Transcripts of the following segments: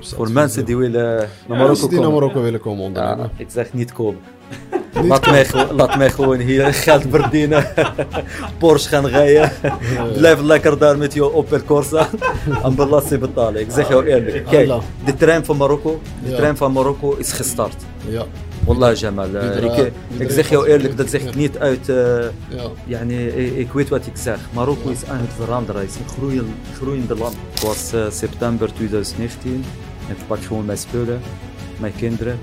Voor mensen die willen naar Marokko die naar komen. Marokko willen komen ondernemen. Ja, ik zeg niet komen. Laat mij, gewoon- laat mij gewoon hier geld verdienen. Porsche gaan rijden. Blijf lekker daar met je Opel Corsa. En belasting betalen. Ik zeg jou eerlijk. Kijk, de trein van Marokko, de trein van Marokko is gestart. Ja, Wallah Jamal. eh, ik, ik iedereen zeg jou eerlijk, dat zeg ik niet uit... eh, ja. Yani, ik, ik weet wat ik zeg. Marokko is aan het veranderen. Het is een groeiend, groeiende land. Het was eh, september 2019. Ik pak gewoon mijn spullen, mijn kinderen.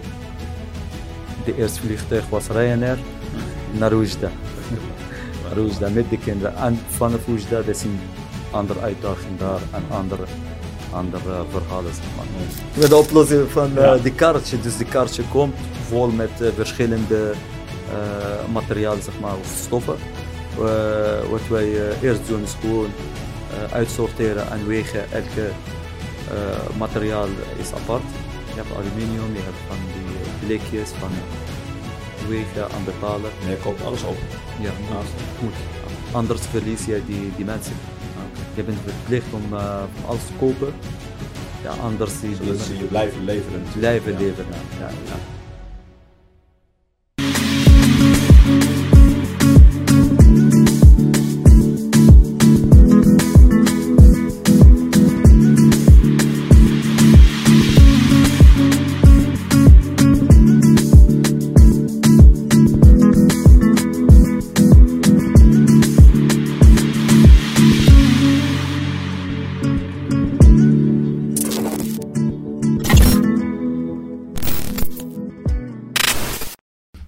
De eerste vliegtuig was Ryanair naar Oujda. naar Oujda met de kinderen. En vanaf Oujda dat is een andere uitdaging daar en andere, andere verhalen. Zeg maar. Met de oplossing van eh de kaartje. Dus de kaartje komt vol met eh, verschillende eh, materialen, zeg maar, of stoffen. Wat wij eerst doen is gewoon uitsorteren en wegen. Elke eh, materiaal is apart. Je hebt aluminium, je hebt van die blikjes, van wegen en betalen. En je koopt alles op. Ja, moet. moet. Anders verlies je die, die mensen. Je bent verplicht om, eh, om alles te kopen. Ja, anders Zodat ze je blijven leveren. blijven. Ja, ja.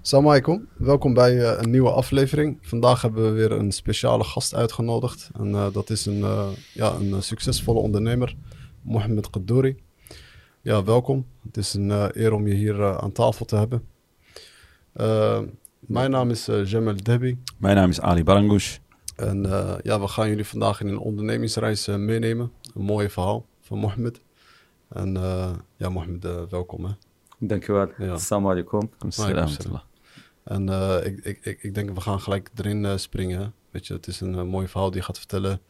Salam alaikum, welkom bij eh, een nieuwe aflevering. Vandaag hebben we weer een speciale gast uitgenodigd. En eh, dat is een, eh, ja, een succesvolle ondernemer, Mohamed Qaddouri. Ja, welkom. Het is een eer om je hier aan tafel te hebben. Mijn naam is Jamal Debi. Mijn naam is Ali Barangoush. En eh, ja, we gaan jullie vandaag in een ondernemingsreis meenemen. Een mooi verhaal van Mohamed. En eh, ja, Mohamed, eh, welkom hè. Dankjewel. Ja. Assalamu alaikum. Salam. En eh, ik, ik, ik, ik denk, we gaan gelijk erin eh, springen. Weet je, het is een eh, mooi verhaal die je gaat vertellen.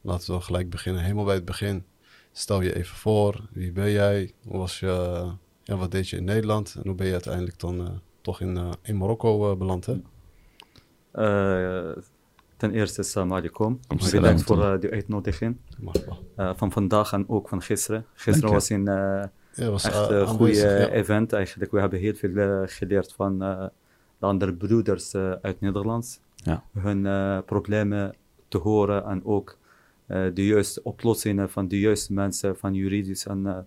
Laten we gelijk beginnen, helemaal bij het begin. Stel je even voor, wie ben jij? Hoe was je, ja, wat deed je in Nederland? En hoe ben je uiteindelijk dan eh, toch in, eh, in Marokko beland? Hè? Eh, ten eerste, assalamu alaikum. Salam. Bedankt voor de uitnodiging. Van vandaag en ook van gisteren. Gisteren was een eh, Ja, was echt een goede ja. event eigenlijk. We hebben heel veel geleerd van eh, de andere broeders eh, uit Nederland. Ja. Hun eh, problemen te horen en ook eh, de juiste oplossingen van de juiste mensen, van juridisch en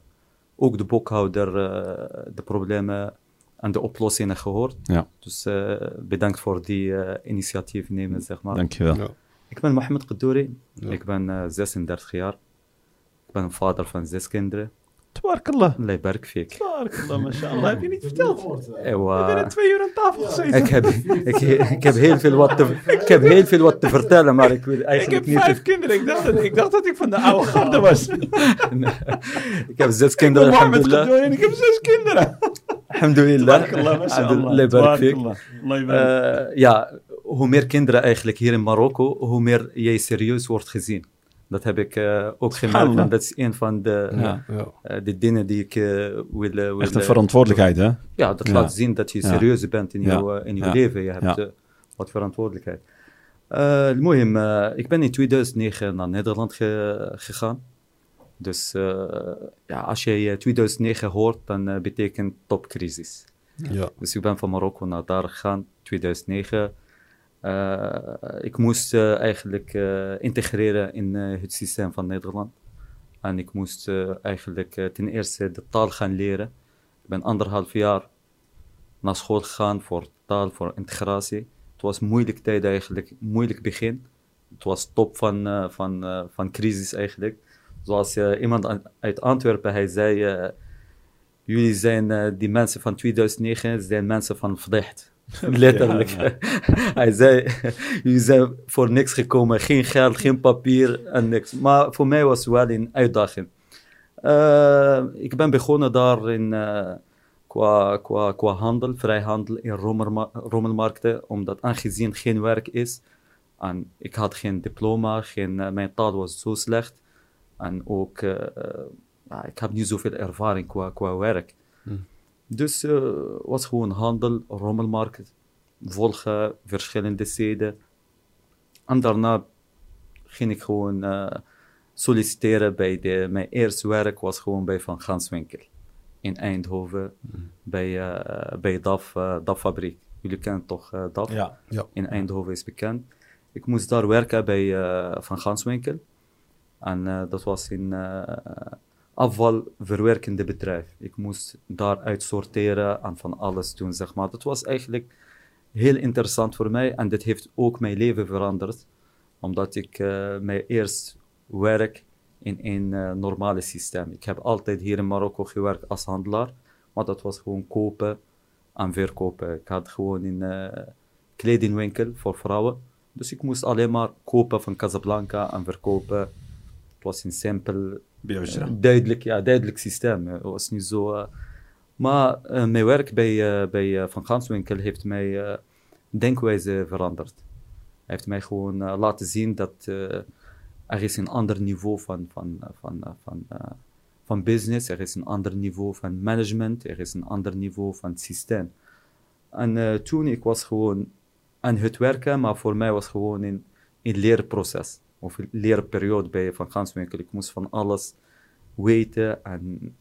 ook de boekhouder, eh, de problemen en de oplossingen gehoord. Ja, Dus eh, bedankt voor die eh, initiatief nemen, zeg maar. dankjewel. Ja. Ik ben Mohamed Qaddouri. Ja. Ik ben eh, 36 jaar. Ik ben vader van zes kinderen. Tabarakallah. Allah barik fik. Tabarakallah, mashallah. Heb je niet verteld? Ewa. twee uur aan tafel gezeten. Ik heb, ik, ik, heb heel veel wat te, ik heb heel veel wat te vertellen, maar ik wil Ik eigenlijk heb niet... vijf kinderen. Ik dacht, dat, ik dacht dat ik van de oude garde was. ik heb zes Ik ben kinderen, Mohammed alhamdulillah. Gedoe en ik heb zes kinderen. Alhamdulillah. Tabarakallah, mashallah. Allah barik fik. Tabarakallah. Allah barik. Eh, ja, hoe meer kinderen eigenlijk hier in Marokko, hoe meer jij serieus wordt gezien. Dat heb ik eh, ook gemeld En dat is een van de, eh, de dingen die ik eh, wil, wil, Echt een verantwoordelijkheid, hè? Ja, dat laat zien dat je serieus bent in je in jouw leven. Je hebt wat verantwoordelijkheid. Moeim, ik ben in 2009 naar Nederland gegaan. Dus ja, als je 2009 hoort, dan betekent topcrisis. Ja. Dus ik ben van Marokko naar daar gegaan, 2009. Eh, ik moest eh, eigenlijk eh, integreren in het systeem van Nederland. En ik moest eigenlijk ten eerste de taal gaan leren. Ik ben anderhalf jaar naar school gegaan voor taal, voor integratie. Het was moeilijk tijd eigenlijk, moeilijk begin. Het was top van, van, van crisis eigenlijk. Zoals iemand uit Antwerpen, hij zei... jullie zijn, die mensen van 2009, zijn mensen van Vdicht. Letterlijk. Hij zei, jullie zijn voor niks gekomen. Geen geld, geen papier en niks. Maar voor mij was het wel een uitdaging. Eh, ik ben begonnen daar in, eh, qua, qua, qua handel, vrijhandel in rommelmarkten. Omdat aangezien geen werk is. En ik had geen diploma, geen, eh, mijn taal was zo slecht. En ook, ja, ik heb niet zoveel ervaring qua, qua werk. Dus eh was gewoon handel, rommelmarkt, volgen, verschillende steden. En daarna ging ik gewoon eh, solliciteren bij de... Mijn eerste werk was gewoon bij Van Ganswinkel in Eindhoven, bij, eh bij DAF, eh, DAF-fabriek. Jullie kennen toch DAF? Ja. Ja. in Eindhoven is bekend. Ik moest daar werken bij Van Ganswinkel. En dat was in eh afvalverwerkende bedrijf. Ik moest daar uitsorteren en van alles doen, zeg maar. Dat was eigenlijk heel interessant voor mij en dit heeft ook mijn leven veranderd. Omdat ik eh, mijn eerst werk in een eh, normale systeem. Ik heb altijd hier in Marokko gewerkt als handelaar, maar dat was gewoon kopen en verkopen. Ik had gewoon een eh, kledingwinkel voor vrouwen. Dus ik moest alleen maar kopen van Casablanca en verkopen. Het was een simpel, Duidelijk, systeem. Het niet zo... eh, maar eh, mijn werk bij, eh, eh, Van Ganswinkel heeft mij denkwijze veranderd. Hij heeft mij gewoon laten zien dat er is een ander niveau van, van, van, van, van business, er is een ander niveau van management, er is een ander niveau van systeem. En toen ik was gewoon aan het werken, maar voor mij was gewoon een, een leerproces of leerperiode bij Van Ganswinkel. Ik moest van alles weten en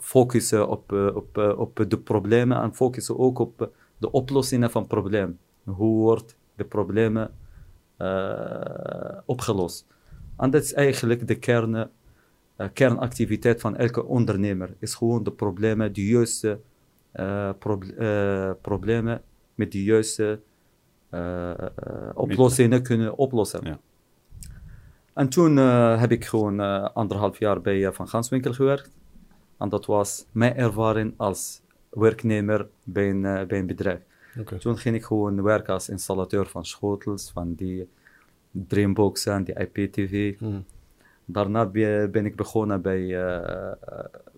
focussen op, eh, op, eh, op de problemen en focussen ook op de oplossingen van problemen. Hoe wordt de problemen eh, opgelost? En dat is eigenlijk de kern, kernactiviteit van elke ondernemer. Is gewoon de problemen, de juiste proble- eh, problemen met de juiste oplossingen kunnen oplossen. Ja. En toen eh, heb ik gewoon eh, anderhalf jaar bij eh, Van Ganswinkel gewerkt. En dat was mijn ervaring als werknemer bij een, bij een bedrijf. Toen ging ik gewoon werken als installateur van schotels, van die Dreamboxen, die IPTV. Hmm. Daarna be- ben ik begonnen bij,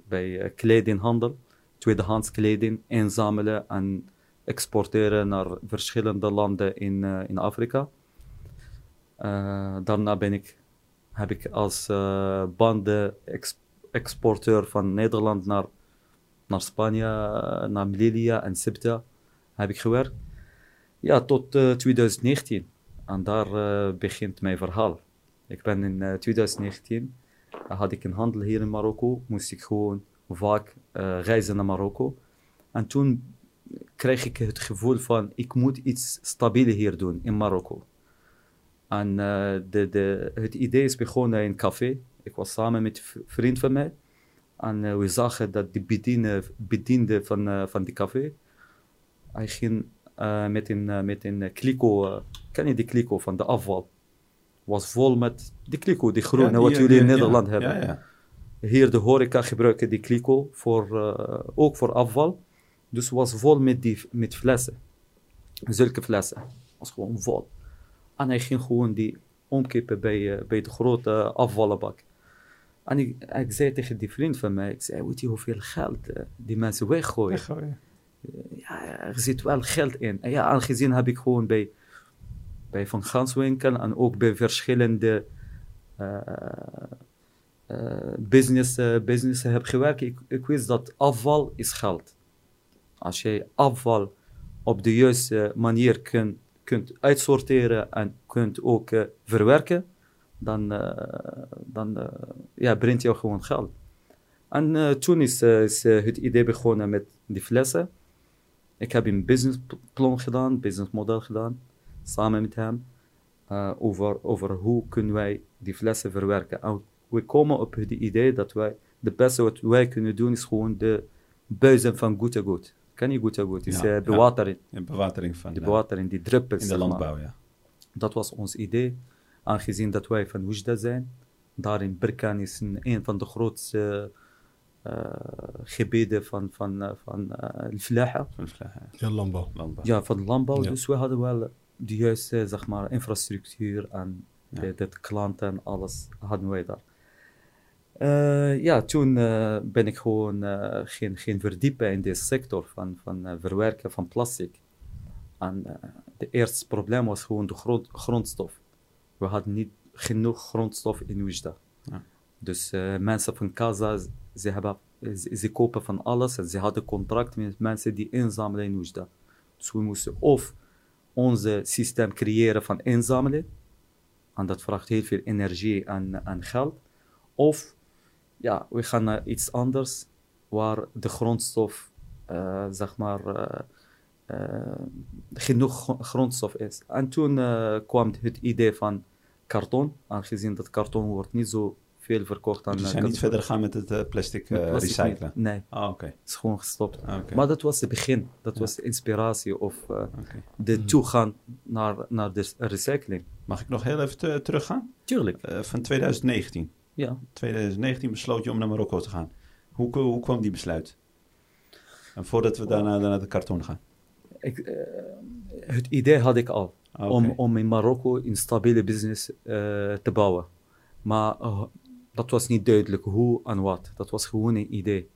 bij kledinghandel, tweedehands kleding inzamelen en exporteren naar verschillende landen in, in Afrika. Daarna ben ik, heb ik als uh, bandenexporteur van Nederland naar, naar Spanje, eh, naar Melilla en Sibta heb ik gewerkt. Ja, tot eh, 2019. En daar eh, begint mijn verhaal. Ik ben in eh, 2019, eh, had ik een handel hier in Marokko, moest ik gewoon vaak eh, reizen naar Marokko. En toen kreeg ik het gevoel van, ik moet iets stabieler hier doen in Marokko. En eh, de, de, het idee is begonnen in een café. Ik was samen met een vriend van mij. En eh, we zagen dat de bediende, bediende van, eh, van die café, hij ging met een, met een kliko, ken je die kliko van de afval? Was vol met die kliko, die groene, Ja, die, wat jullie in Nederland ja, hebben. Ja. Hier de horeca gebruiken die kliko voor, ook voor afval. Dus was vol met, die, met flessen. Zulke flessen. Was gewoon vol. En hij ging gewoon die omkippen bij, eh, bij de grote afvallenbak. En ik, ik zei tegen die vriend van mij, ik zei, weet je hoeveel geld eh, die mensen weggooien? Weggooien. ja, er zit wel geld in. En ja, aangezien heb ik gewoon bij, bij Van Ganswinkel en ook bij verschillende eh, eh, business, eh, businessen heb gewerkt. Ik, ik wist dat afval is geld. Als je afval op de juiste manier kunt, kunt uitsorteren en kunt ook eh, verwerken, dan, eh, dan eh, ja, brengt jou gewoon geld. En toen is, is het idee begonnen met die flessen. Ik heb een businessplan gedaan, businessmodel gedaan, samen met hem, over, over hoe kunnen wij die flessen verwerken. En we komen op het idee dat wij, de beste wat wij kunnen doen is gewoon de buizen van Goede Goed. Kan je goed, goed. Het is ja, eh, bewatering. De bewatering van. Die eh, bewatering, die druppels. In de landbouw, ja. Dat was ons idee. Aangezien dat wij van Wujda zijn, daar in Birkan is een, een van de grootste uh, gebieden van, van, van uh, Vlaha. Ja, landbouw. landbouw. Ja, van landbouw. Ja. Dus we hadden wel de juiste zeg maar, infrastructuur en ja. klanten en alles hadden wij daar. Eh, ja, toen eh, ben ik gewoon eh geen, geen verdiepen in deze sector van, van verwerken van plastic. En het eerste probleem was gewoon de grond, grondstof. We hadden niet genoeg grondstof in Oujda. Ja. Dus mensen van Casa, ze, hebben, ze, ze kopen van alles en ze hadden contract met mensen die inzamelen in Oujda. Dus we moesten of onze systeem creëren van inzamelen, en dat vraagt heel veel energie en, en geld, of ja, we gaan naar iets anders waar de grondstof, eh, zeg maar, eh, eh, genoeg gro- grondstof is. En toen kwam het idee van karton, aangezien dat karton wordt niet zo veel verkocht aan Dus ze zijn niet verder gegaan met het plastic recyclen? niet. Nee, Ah, oké. het is gewoon gestopt. Ah. Maar dat was het begin, dat Ja. was de inspiratie of eh, Oké. de toegaan naar, naar de recycling. Mag ik nog heel even te- teruggaan? Tuurlijk, van 2019. Ja. 2019 besloot je om naar Marokko te gaan. Hoe, hoe kwam die besluit? En voordat we daarna naar de karton gaan. Ik, eh, het idee had ik al. Ah, om, om in Marokko een stabiele business eh, te bouwen. Maar eh, dat was niet duidelijk hoe en wat. Dat was gewoon een idee.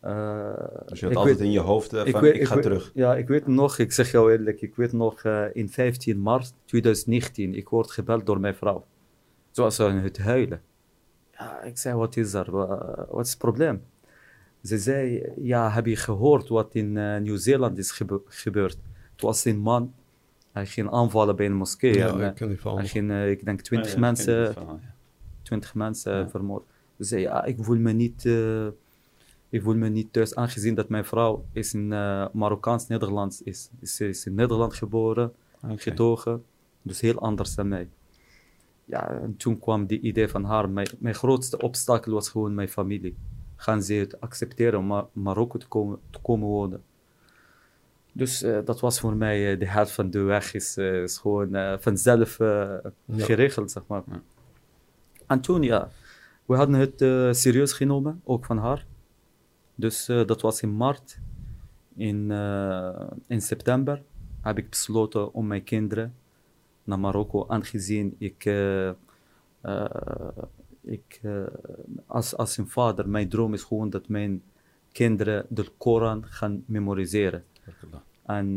Eh, Dus je had altijd weet- in je hoofd ik van, weet- ik, ik ga weet- terug. Ja, ik weet nog, ik zeg jou eerlijk, ik weet nog eh, in 15 maart 2019, ik word gebeld door mijn vrouw. Ze was aan het huilen. Ja, ik zei, wat is er? Wa- Wat is het probleem? Ze zei, ja, heb je gehoord wat in eh, Nieuw-Zeeland is gebe- gebeurd? Het was een man, hij ging aanvallen bij een moskee. Ja, en, eh, ik ken die verhaal hij ging, eh, ik denk, 20 Ja, mensen dit verhaal, ja. 20 mensen Ja. vermoord. Ze zei, ja, ik voel me niet, eh, ik voel me niet thuis, aangezien dat mijn vrouw is in eh, Marokkaans-Nederlands is. is. Ze is in Nederland geboren, Oké. getogen, dus heel anders dan mij. Ja, en toen kwam die idee van haar. Mijn, mijn grootste obstakel was gewoon mijn familie. Gaan ze het accepteren om Ma- Marokko te komen, te komen wonen? Dus eh, dat was voor mij eh, de helft van de weg, is, eh, is gewoon vanzelf Ja. geregeld, zeg maar. Ja. En toen, ja, we hadden het serieus genomen, ook van haar. Dus dat was in maart. In, in september heb ik besloten om mijn kinderen naar Marokko, aangezien ik, eh, eh, ik eh, als, als een vader, mijn droom is gewoon dat mijn kinderen de Koran gaan memoriseren. En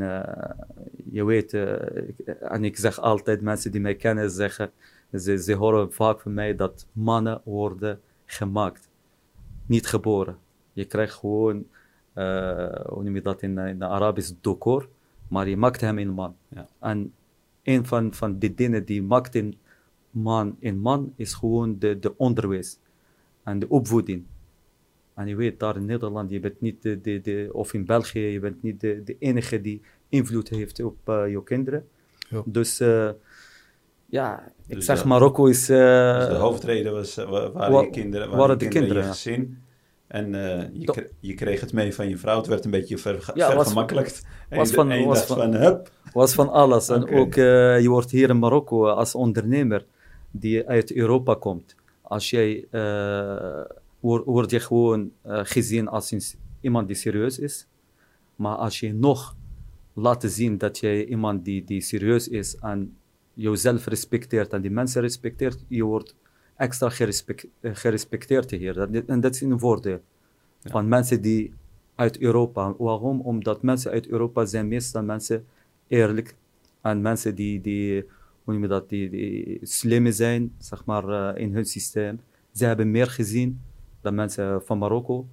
je weet, ik- en ik zeg altijd, mensen die mij kennen zeggen, ze, ze horen vaak van mij dat mannen worden gemaakt, niet geboren. Je krijgt gewoon, hoe noem je dat in, in de Arabisch, dokor, maar je maakt hem een man. Ja. En een van, van die dingen die maakt een man een man, is gewoon de, de onderwijs en de opvoeding. En je weet, daar in Nederland, je bent niet de, de, de of in België, je bent niet de, de enige die invloed heeft op eh, je kinderen. Ja. Dus eh, ja, ik Dus zeg de- Marokko is... eh, Dus de hoofdreden was, wa- waren wa- je kinderen, waren waren de kinderen, in gezin. En eh, je, Dat- kre- je kreeg het mee van je vrouw. Het werd een beetje ver, Ja, was- vergemakkelijkt. Van- en je was van- van, hup. was van alles. En ook, eh, je wordt hier in Marokko als ondernemer die uit Europa komt. Als jij, eh, word, word je gewoon gezien als iemand die serieus is. Maar als je nog laat zien dat jij iemand die, die serieus is en jezelf respecteert en die mensen respecteert, je wordt extra gerespect, eh, gerespecteerd hier. Dat, en dat is een voordeel Ja. van mensen die uit Europa. Waarom? Omdat mensen uit Europa zijn meestal mensen eerlijk en mensen die, die hoe noem je dat, die, die slim zijn, zeg maar, eh, in hun systeem. Ze hebben meer gezien dan mensen van Marokko.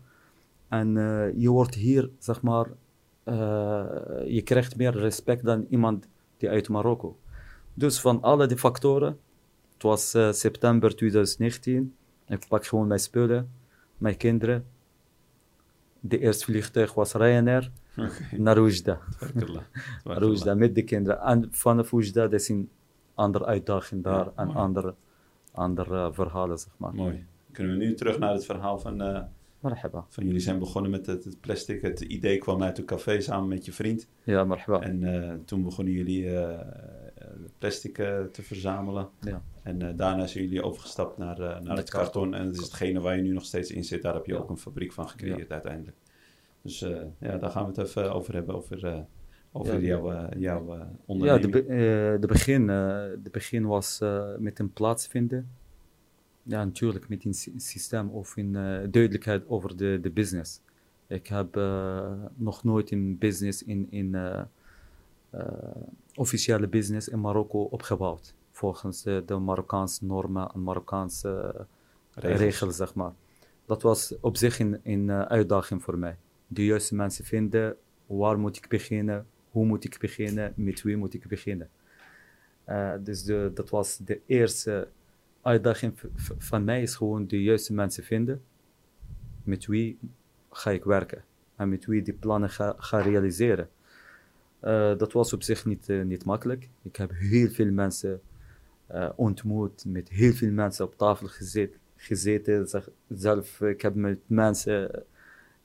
En eh, je wordt hier, zeg maar, je krijgt meer respect dan iemand die uit Marokko. Dus van alle die factoren, het was eh, september 2019, ik pak gewoon mijn spullen, mijn kinderen. De eerste vliegtuig was Ryanair Oké, naar Oujda. Oujda met de kinderen. En vanaf Oujda, dat is een andere uitdaging daar Ja, en andere, andere eh, verhalen, zeg maar. Mooi. Kunnen we nu terug naar het verhaal van, Marhaba. van jullie zijn begonnen met het, het plastic. Het idee kwam uit een café samen met je vriend. Ja, marhaba. En toen begonnen jullie plastic eh, te verzamelen. Ja. En eh, daarna zijn jullie overgestapt naar, eh, naar het karton. karton. En dat is hetgene waar je nu nog steeds in zit. Daar heb je Ja. ook een fabriek van gecreëerd uiteindelijk. Dus ja, daar gaan we het even over hebben. Over, over Ja. jouw, eh, jouw eh, Ja, onderneming. de, be- de, begin, de begin was met een plaats vinden. Ja, natuurlijk, met een sy- systeem of een eh, duidelijkheid over de, de business. Ik heb nog nooit een business in, in officiële business in Marokko opgebouwd. Volgens de, de Marokkaanse normen en Marokkaanse Regels. regels, zeg maar. Dat was op zich een, een eh, uitdaging voor mij. De juiste mensen vinden, waar moet ik beginnen, hoe moet ik beginnen, met wie moet ik beginnen. Eh, dus de, dat was de eerste uitdaging van mij, is gewoon de juiste mensen vinden. Met wie ga ik werken en met wie die plannen ga, ga realiseren. Eh, dat was op zich niet, eh, niet makkelijk. Ik heb heel veel mensen eh, ontmoet, met heel veel mensen op tafel gezet, gezeten. Zelf, ik heb met mensen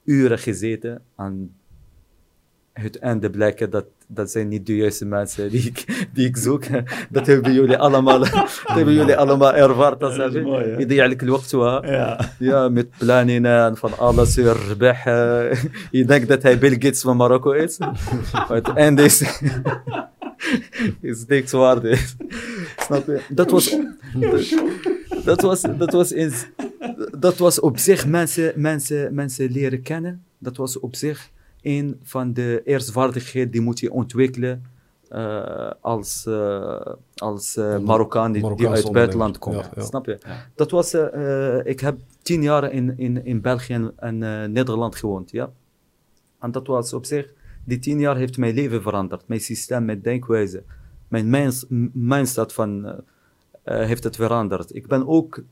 uren gezeten. En het einde blijken dat dat zijn niet de juiste mensen die ik, die ik zoek. Dat hebben jullie allemaal, dat hebben jullie allemaal ervaren. Dat is mooi. Je eigenlijk Ja. met plannen van alles weer Je denkt dat hij Bill Gates van Marokko is. Maar het einde is, is niks waard. Snap je? Dat was, dat was, dat was, dat was op zich mensen, mensen, mensen leren kennen. Dat was op zich een van de eerste vaardigheden die moet je ontwikkelen eh, als, eh, als eh, Marokkaan die, die uit het buitenland komt. Ja, ja. Snap je? Ja. Dat was, ik heb tien jaar in, in, in België en, eh, Nederland gewoond, ja. En dat was op zich, die tien jaar heeft mijn leven veranderd. Mijn systeem, mijn denkwijze, mijn minds, m- mindset van, heeft het veranderd. Ik ben ook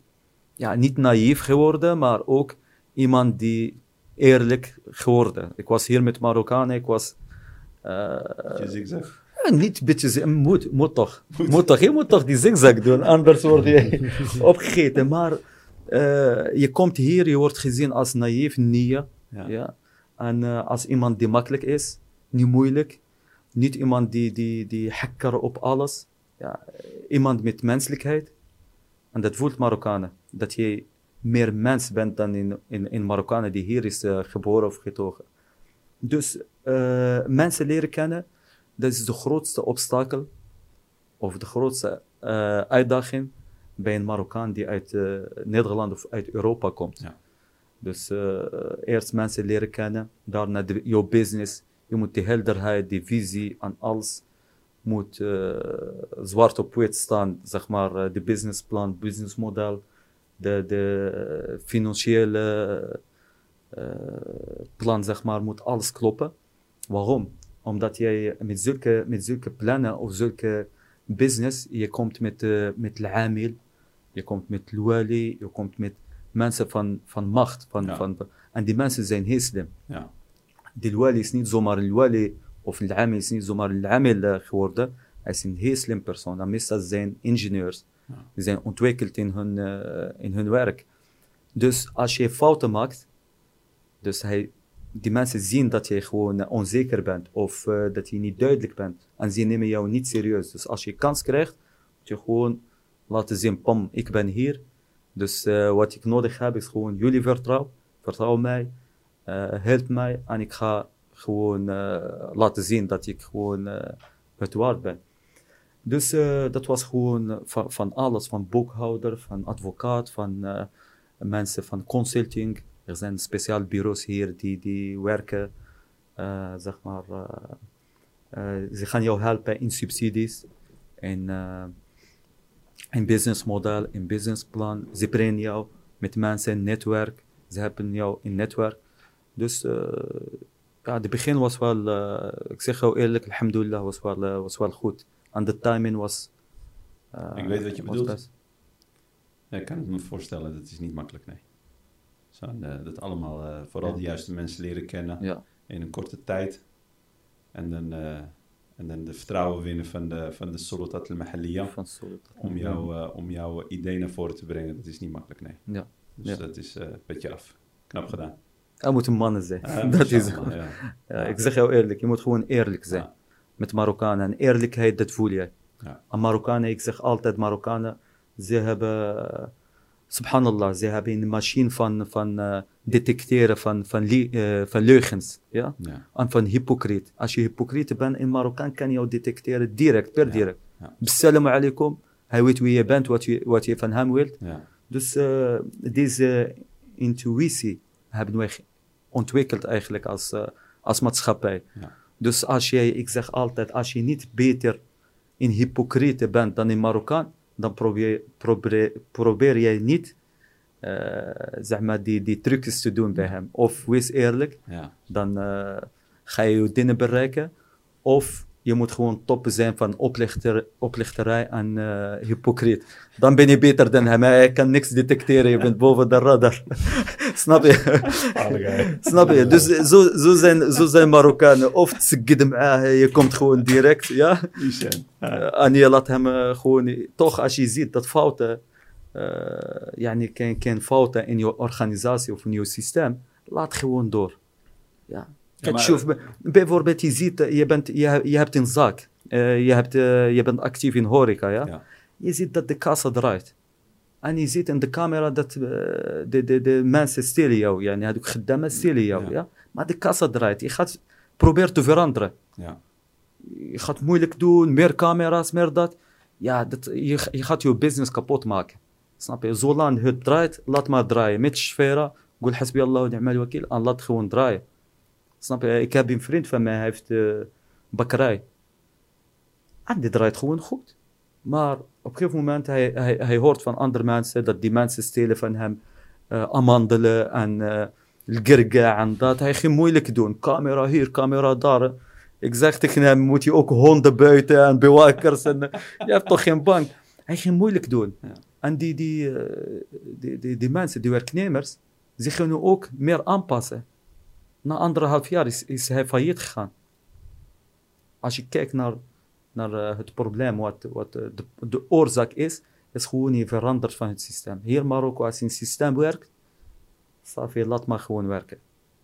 ja, niet naïef geworden, maar ook iemand die eerlijk geworden. Ik was hier met Marokkanen, ik was... eh, Je zigzag. ja, niet een beetje, zi- moet, moet toch. Moet. toch, je moet toch die zigzag doen, anders word je opgegeten. Maar eh, je komt hier, je wordt gezien als naïef, nia. Ja. Ja. En eh, als iemand die makkelijk is, niet moeilijk. Niet iemand die, die, die hacker op alles. Ja, eh, iemand met menselijkheid. En dat voelt Marokkanen. Dat je meer mens bent dan in, in, in Marokkanen die hier is eh, geboren of getogen. Dus eh, mensen leren kennen, dat is de grootste obstakel of de grootste eh, uitdaging bij een Marokkaan die uit Nederland of uit Europa komt. Ja. Dus eerst mensen leren kennen, daarna de, jouw business. Je moet die helderheid, die visie en alles moet zwart op wit staan, zeg maar, de businessplan, businessmodel, de, de eh, financiële eh, plan, zeg maar, moet alles kloppen. Waarom? Omdat jij met zulke, met zulke plannen of zulke business, je komt met, eh met Amil, je komt met Luali, je komt met mensen van, van macht. Van, Ja. van, en die mensen zijn heel slim. Ja. Die Luali is niet zomaar een of een Amil is niet zomaar een Amil geworden. Hij is een heel slim persoon. En meestal zijn ingenieurs. Die zijn ontwikkeld in hun, eh, in hun werk. Dus als je fouten maakt, dus hij, die mensen zien dat je gewoon eh, onzeker bent of eh, dat je niet duidelijk bent en ze nemen jou niet serieus. Dus als je kans krijgt, moet je gewoon laten zien, pam, ik ben hier. Dus wat ik nodig heb is gewoon jullie vertrouwen, vertrouw mij, help mij en ik ga gewoon laten zien dat ik gewoon het waard ben. Dus eh, dat was gewoon eh, van, alles, van boekhouder, van advocaat, van eh, mensen van consulting. Er zijn speciale bureaus hier die, die werken, zeg maar, ze gaan jou helpen in subsidies, in, in businessmodel, in businessplan. Ze brengen jou met mensen in netwerk, ze hebben jou in netwerk. Dus ja, de begin was wel, ik zeg jou eerlijk, alhamdulillah, was wel, was wel goed. En de timing was... eh, Ik weet wat je bedoelt. best. Ja, ik kan het me voorstellen, dat is niet makkelijk, nee. Zo, eh, dat allemaal, eh, vooral Ja. de juiste mensen leren kennen Ja, in een korte tijd. En dan, en dan de vertrouwen winnen van de, van de Solotat al-Mahaliya. van. Om, jou, om jouw idee naar voren te brengen, dat is niet makkelijk, nee. Ja. Dus dat is een beetje af. Knap gedaan. Er moeten mannen zijn. Dat is ja. ja, Ik zeg jou eerlijk, je moet gewoon eerlijk zijn. Met Marokkanen. En eerlijkheid, dat voel je. Ja. En Marokkanen, ik zeg altijd Marokkanen, ze hebben, eh, subhanallah, ze hebben een machine van, van eh, detecteren van, van, eh, van leugens. Ja? Ja. En van hypocriet. Als je hypocriet bent in Marokkaan, kan je jou detecteren direct, per Ja. direct. Ja. Assalamu alaikum. Hij weet wie je bent, wat je, wat je van hem wilt. Ja. Dus deze intuïtie hebben wij ge- ontwikkeld eigenlijk als, als maatschappij. Ja. Dus als jij, ik zeg altijd, als je niet beter in hypocriete bent dan in Marokkaan, dan probeer, probeer, probeer jij niet eh, zeg maar die, die trucjes te doen bij hem. Of wees eerlijk, Ja. dan eh, ga je je dingen bereiken. Of je moet gewoon toppen zijn van oplichter, oplichterij en eh, hypocriet. Dan ben je beter dan hem. Hij kan niks detecteren, je bent boven de radar. Snap je? Snap je? Dus zo, zo, zijn, zo zijn Marokkanen. Of تسقد معاه, je komt gewoon direct, ja. Die zijn. Ja. Eh, en je laat hem eh, gewoon... Toch, als je ziet dat fouten... eh yani geen, geen fouten in je organisatie of in je systeem, laat gewoon door. Ja. Kijk, maar- شوف, b- bijvoorbeeld, je ziet, eh, je, bent, je, je hebt een zaak. Eh, je, hebt, eh, je bent actief in horeca, ja? Ja. Je ziet dat de kassa draait. اني زيت عند الكاميرا دات دي دي دي مانس ستيلياو يعني هذوك خدامة ستيلياو ما دي كاسا درايت. يخات بروبير تو فيراندر يخات مويلك دون مير كاميرا مير دات. يا دات يخات يو بيزنس كابوت ماك. سنابي زولان هو درايت لات ما دراي. ميت الشفيره قول حسبي الله ونعم الوكيل أن لات خون دراي. سنابي كابين فريند فما هافت بكراي. عندي درايت خون خوت. مار op een gegeven moment hij, hij, hij hoort van andere mensen dat die mensen stelen van hem eh, amandelen en uh, en dat. Hij ging moeilijk doen. Camera hier, camera daar. Ik zeg tegen hem, moet je ook honden buiten en bewakers en eh, je hebt toch geen bank. Hij ging moeilijk doen. Ja. En die, die, die, die, die, mensen, die werknemers, ze nu ook meer aanpassen. Na anderhalf jaar is, is hij failliet gegaan. Als je kijkt naar naar eh, het probleem, wat, wat eh, de, de oorzaak is, is gewoon je veranderd van het systeem. Hier in Marokko, als je een systeem werkt, Safi, laat maar gewoon werken.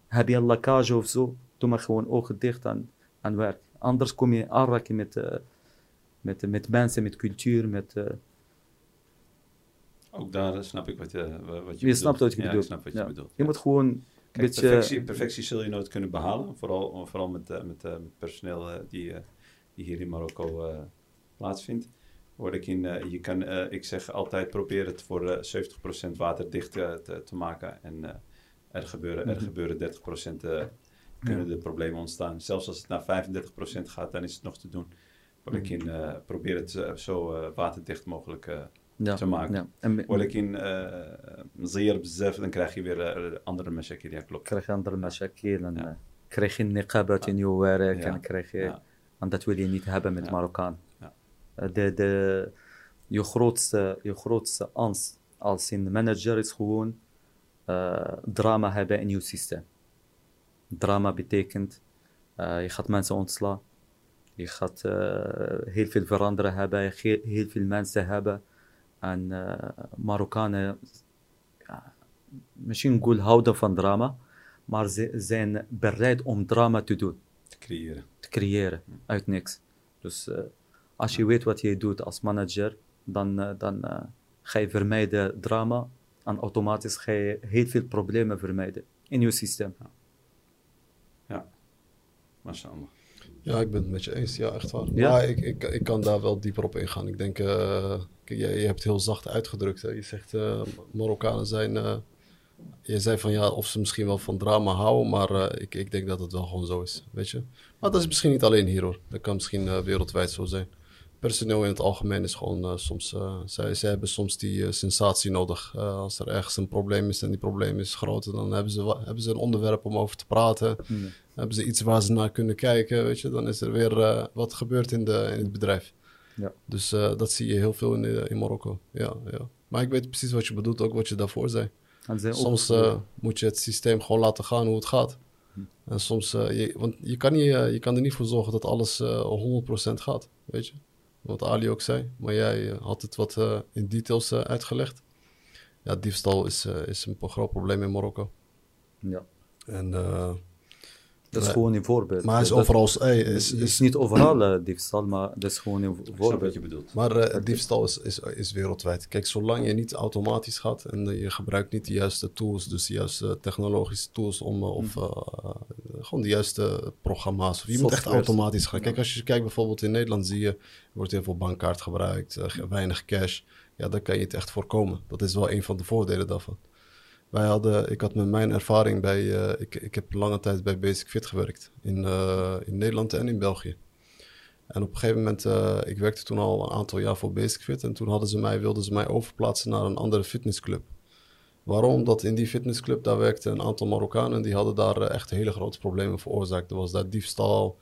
Heb je een lekkage of zo, doe maar gewoon ogen dicht en, en werk. Anders kom je in aanraking met, eh, met, met mensen, met cultuur, met... Ook daar snap ik wat je, wat je, je bedoelt. snapt wat je ja, bedoelt. ik snap wat je Ja. bedoelt. Je moet gewoon Kijk, beetje... perfectie, perfectie zul je nooit kunnen behalen. Vooral, vooral met, met, met personeel die, die hier in Marokko eh, plaatsvindt. Word ik, in, eh, je kan, eh, ik zeg altijd probeer het voor eh 70% waterdicht te, te maken. En er, gebeuren, er Mhm. gebeuren 30% eh, kunnen de problemen ontstaan. Zelfs als het naar 35% gaat, dan is het nog te doen. Word ik in, eh, probeer het zo waterdicht mogelijk ja, te maken. Ja. En met- word ik in zeer bezef, dan krijg je weer andere mashakil. Ja, klopt. krijg je andere Ja. eh, krijg je niqabat in je werk en krijg je... عند تولي نيت هبه من ماروكان د د يخروت يخروت أنس السين مانجر يسخون آه، دراما هبا نيو سيستم دراما بتيكنت آه، يخط مانسا أونتسلا يخط آه، هيل في الفراندرا هبا هيل في المانسا هبا أن ماروكان ماشي نقول هاو فان دراما مار زين براد أم دراما تدون كريير. Te creëren uit niks. Dus eh, als je weet wat je doet als manager, dan, eh, dan eh, ga je vermijden drama en automatisch ga je heel veel problemen vermijden in je systeem. Mashallah. Ja, ik ben het met je eens. Ja, echt waar. Ja? Maar ik, ik, ik kan daar wel dieper op ingaan. Ik denk, eh, kijk, je, je hebt heel zacht uitgedrukt. Hè. Je zegt, eh, Marokkanen zijn... je zei van ja, of ze misschien wel van drama houden, maar eh, ik, ik denk dat het wel gewoon zo is, weet je. Maar dat is misschien niet alleen hier hoor. Dat kan misschien eh, wereldwijd zo zijn. Personeel in het algemeen is gewoon eh, soms... zij, zij hebben soms die sensatie nodig. Als er ergens een probleem is en die probleem is groot, dan hebben ze, hebben ze een onderwerp om over te praten. Hmm. Hebben ze iets waar ze naar kunnen kijken, weet je. Dan is er weer wat gebeurd in, de, in het bedrijf. Ja. Dus dat zie je heel veel in, in Marokko. Ja, ja. Maar ik weet precies wat je bedoelt, ook wat je daarvoor zei. Soms eh, moet je het systeem gewoon laten gaan hoe het gaat. En soms, eh, je, want je kan, niet, eh, je kan er niet voor zorgen dat alles eh 100% gaat, weet je. Wat Ali ook zei, maar jij had het wat in details uitgelegd. Ja, diefstal is, is een groot probleem in Marokko. ja, En, eh, dat is Nee. gewoon een voorbeeld. maar hij is overal... Hey, is, is, niet overal eh, diefstal, maar dat is gewoon een Ik snap wat voorbeeld. je bedoelt. Maar eh, diefstal is, is, is wereldwijd. Kijk, zolang je niet automatisch gaat en eh, je gebruikt niet de juiste tools, dus de juiste technologische tools om, of eh, eh, gewoon de juiste programma's. Of je moet echt automatisch gaan. Kijk, als je kijkt bijvoorbeeld in Nederland zie je, er wordt heel veel bankkaart gebruikt, weinig cash. Ja, dan kan je het echt voorkomen. Dat is wel een van de voordelen daarvan. Wij hadden, ik had met mijn ervaring bij, eh, ik, ik heb lange tijd bij Basic Fit gewerkt. In, eh, in Nederland en in België. En op een gegeven moment, eh, ik werkte toen al een aantal jaar voor Basic Fit. En toen hadden ze mij, wilden ze mij overplaatsen naar een andere fitnessclub. Waarom? Omdat in die fitnessclub daar werkten een aantal Marokkanen. Die hadden daar echt hele grote problemen veroorzaakt. Er was daar diefstal.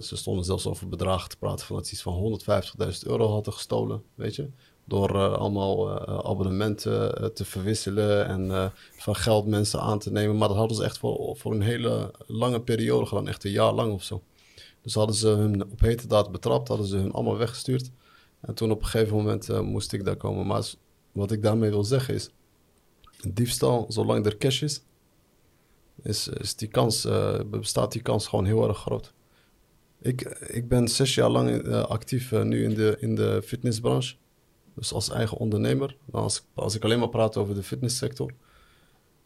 Ze stonden zelfs over bedragen te praten van dat ze iets van 150.000 euro hadden gestolen, weet je. Door eh, allemaal eh, abonnementen eh, te verwisselen en van geld mensen aan te nemen. Maar dat hadden ze echt voor, voor een hele lange periode gedaan, echt een jaar lang of zo. Dus hadden ze hun op hete betrapt, hadden ze hun allemaal weggestuurd. En toen op een gegeven moment moest ik daar komen. Maar wat ik daarmee wil zeggen is, diefstal, zolang er cash is, is, is die kans, bestaat die kans gewoon heel erg groot. Ik, ik ben zes jaar lang actief nu in de, in de fitnessbranche. Dus als eigen ondernemer. Als, als ik alleen maar praat over de fitnesssector.